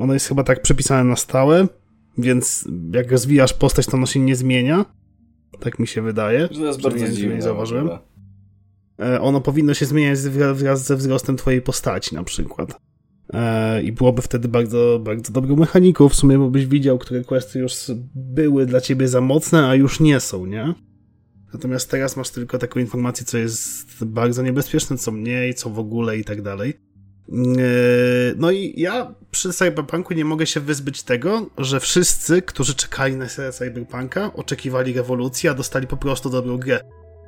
S1: Ono jest chyba tak przypisane na stałe, więc jak rozwijasz postać, to ono się nie zmienia. Tak mi się wydaje.
S2: To jest bardzo dziwne. Nie zauważyłem.
S1: Ono powinno się zmieniać wraz ze wzrostem twojej postaci, na przykład. E, i byłoby wtedy bardzo, bardzo dobrą mechaniką w sumie, bo byś widział, które questy już były dla ciebie za mocne, a już nie są, nie? Natomiast teraz masz tylko taką informację, co jest bardzo niebezpieczne, co mniej, co w ogóle i tak dalej. E, no i ja przy Cyberpunku nie mogę się wyzbyć tego, że wszyscy, którzy czekali na Cyberpunka, oczekiwali rewolucji, a dostali po prostu dobrą grę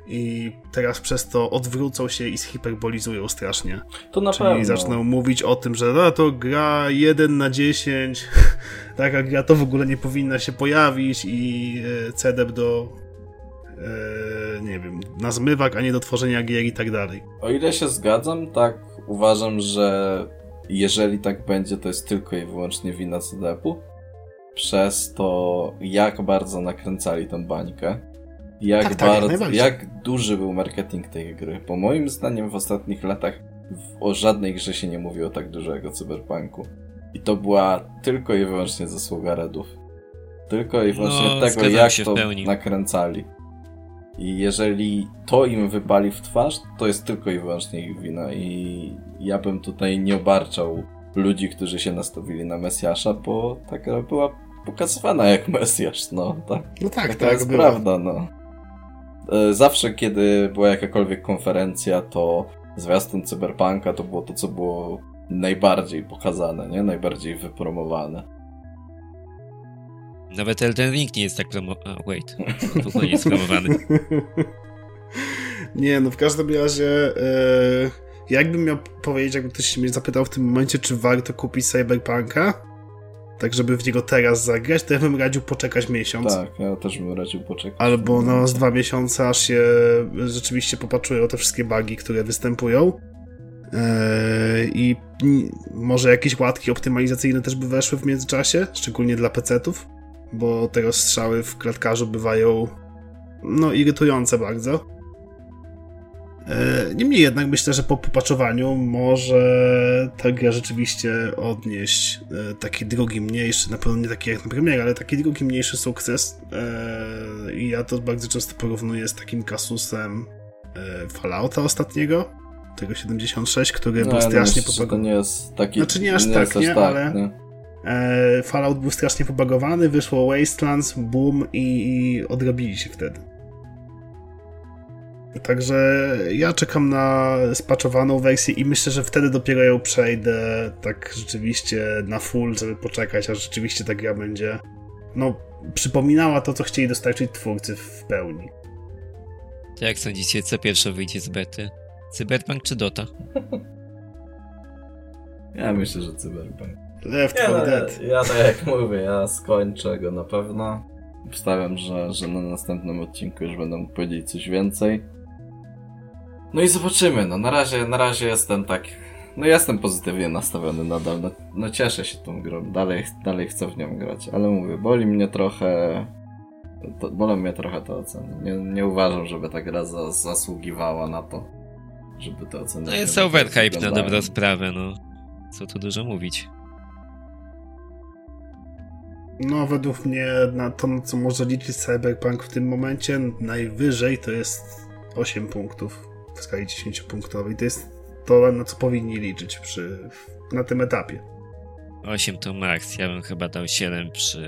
S1: i teraz przez to odwrócą się i zhiperbolizują strasznie.
S2: To na
S1: Czyli
S2: pewno.
S1: zaczną mówić o tym, że no, to gra 1 na 10, [LAUGHS] taka gra to w ogóle nie powinna się pojawić i e, CDEP do e, nie wiem, na zmywak, a nie do tworzenia gier i tak dalej.
S2: O ile się zgadzam, tak uważam, że jeżeli tak będzie, to jest tylko i wyłącznie wina CDEP-u. Przez to, jak bardzo nakręcali tą bańkę jak tak, tak bardzo, jak, jak duży był marketing tej gry. Bo moim zdaniem w ostatnich latach o żadnej grze się nie mówiło tak dużego cyberpunku. I to była tylko i wyłącznie zasługa Redów. Tylko i wyłącznie no, tego, jak to nakręcali. I jeżeli to im wypali w twarz, to jest tylko i wyłącznie ich wina. I ja bym tutaj nie obarczał ludzi, którzy się nastawili na Mesjasza, bo ta gra była pokazywana jak Mesjasz, no. Tak,
S1: no tak, tak,
S2: to jest prawda, no. E, zawsze, kiedy była jakakolwiek konferencja, to zwiastun Cyberpunka to było to, co było najbardziej pokazane, nie? Najbardziej wypromowane.
S3: Nawet Elden Ring nie jest tak promowany. Wait, [LAUGHS] w ogóle nie jest promowany. [LAUGHS]
S1: nie, no w każdym razie e, jakbym miał powiedzieć, jakby ktoś się mnie zapytał w tym momencie, czy warto kupić Cyberpunka, tak żeby w niego teraz zagrać, to ja bym radził poczekać miesiąc.
S2: Tak, ja też bym radził poczekać.
S1: Albo no z dwa miesiące, aż się rzeczywiście popatrują te wszystkie bugi, które występują. Eee, I może jakieś łatki optymalizacyjne też by weszły w międzyczasie, szczególnie dla PC-ów, bo te rozstrzały w klatkarzu bywają no, irytujące bardzo. E, niemniej jednak myślę, że po popaczowaniu może ta gra rzeczywiście odnieść e, taki drugi mniejszy, na pewno nie taki jak na premierę, ale taki drugi mniejszy sukces. E, I ja to bardzo często porównuję z takim kasusem Fallouta ostatniego, tego 76, który
S2: no,
S1: był strasznie
S2: popagowany. To nie jest taki.
S1: Znaczy nie aż nie tak, nie, tak, ale. Nie? Fallout był strasznie popagowany, wyszło Wastelands, boom i, i odrobili się wtedy. Także ja czekam na spaczowaną wersję i myślę, że wtedy dopiero ją przejdę tak rzeczywiście na full, żeby poczekać, aż rzeczywiście ta gra będzie no, przypominała to, co chcieli dostarczyć twórcy w pełni.
S3: Jak sądzicie, co pierwsze wyjdzie z bety? Cyberpunk czy Dota? [LAUGHS]
S2: Ja myślę, że Cyberpunk.
S1: Left 4
S2: no,
S1: Dead.
S2: Ja tak jak mówię, ja skończę go na pewno. Wstawiam, że, że na następnym odcinku już będę mógł powiedzieć coś więcej. No i zobaczymy, no na razie, na razie jestem tak, no jestem pozytywnie nastawiony nadal, no, no cieszę się tą grą, dalej, dalej chcę w nią grać, ale mówię, boli mnie trochę, to, bolą mnie trochę te oceny, nie, nie uważam, żeby ta gra za, zasługiwała na to, żeby te oceny...
S3: No jest overhype na dobrą sprawę, no, co tu dużo mówić.
S1: No, według mnie na to, co może liczyć Cyberpunk w tym momencie, najwyżej to jest 8 punktów w skali 10-punktowej. To jest to, na co powinni liczyć przy, na tym etapie.
S3: 8 to max. Ja bym chyba dał 7 przy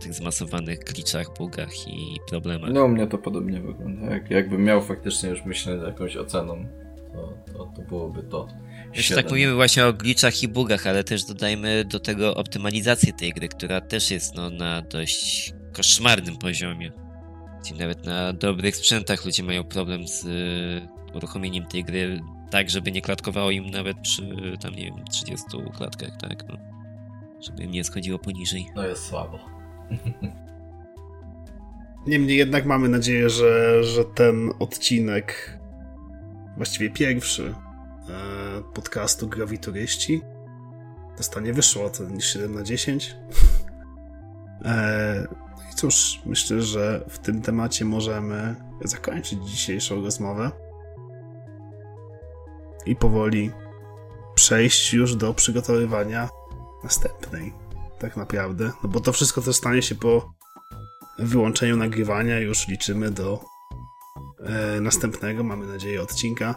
S3: tych zmasowanych kliczach, bugach i problemach.
S2: No u mnie to podobnie wygląda. Jak, jakbym miał faktycznie już myśleć jakąś oceną, to, to, to byłoby to.
S3: Jeszcze tak mówimy właśnie o glitchach i bugach, ale też dodajmy do tego optymalizację tej gry, która też jest no, na dość koszmarnym poziomie. Gdzie nawet na dobrych sprzętach ludzie mają problem z uruchomieniem tej gry tak, żeby nie klatkowało im nawet przy tam, nie wiem, 30 klatkach, tak, no. Żeby im nie schodziło poniżej.
S2: No jest słabo. [LAUGHS]
S1: Niemniej jednak mamy nadzieję, że, że ten odcinek, właściwie pierwszy e, podcastu Gravi Turyści dostanie wyższą ocenę niż 7 na 10. [LAUGHS] E, no i cóż, myślę, że w tym temacie możemy zakończyć dzisiejszą rozmowę i powoli przejść już do przygotowywania następnej, tak naprawdę. No bo to wszystko też stanie się po wyłączeniu nagrywania, już liczymy do e, następnego, mamy nadzieję, odcinka.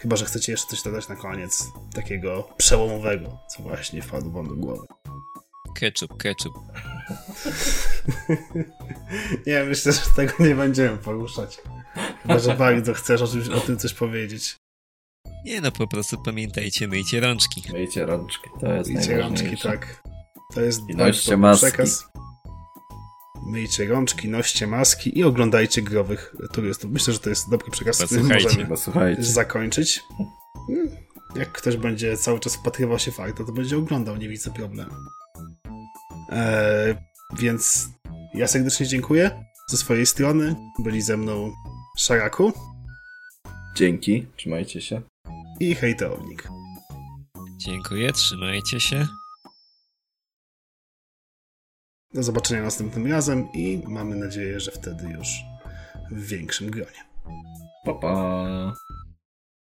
S1: Chyba, że chcecie jeszcze coś dodać na koniec, takiego przełomowego, co właśnie wpadło wam do głowy.
S3: Ketchup, ketchup. [LAUGHS]
S1: nie, myślę, że tego nie będziemy poruszać. Chyba, że bardzo chcesz o, czymś, o tym coś powiedzieć.
S3: Nie no, po prostu pamiętajcie, myjcie rączki.
S2: Myjcie rączki, to jest
S1: Myjcie rączki, tak. To jest
S2: I noście maski. przekaz.
S1: Myjcie rączki, noście maski i oglądajcie growych turystów. Myślę, że to jest dobry przekaz,
S3: z którym możemy
S2: posłuchajcie.
S1: zakończyć. Hmm, jak ktoś będzie cały czas wpatrywał się faktu, to będzie oglądał, nie widzę problemu. Eee, więc ja serdecznie dziękuję ze swojej strony. Byli ze mną Szaraku.
S2: Dzięki, trzymajcie się
S1: i hejtownik.
S3: Dziękuję, trzymajcie się.
S1: Do zobaczenia następnym razem i mamy nadzieję, że wtedy już w większym gronie.
S2: Pa, pa.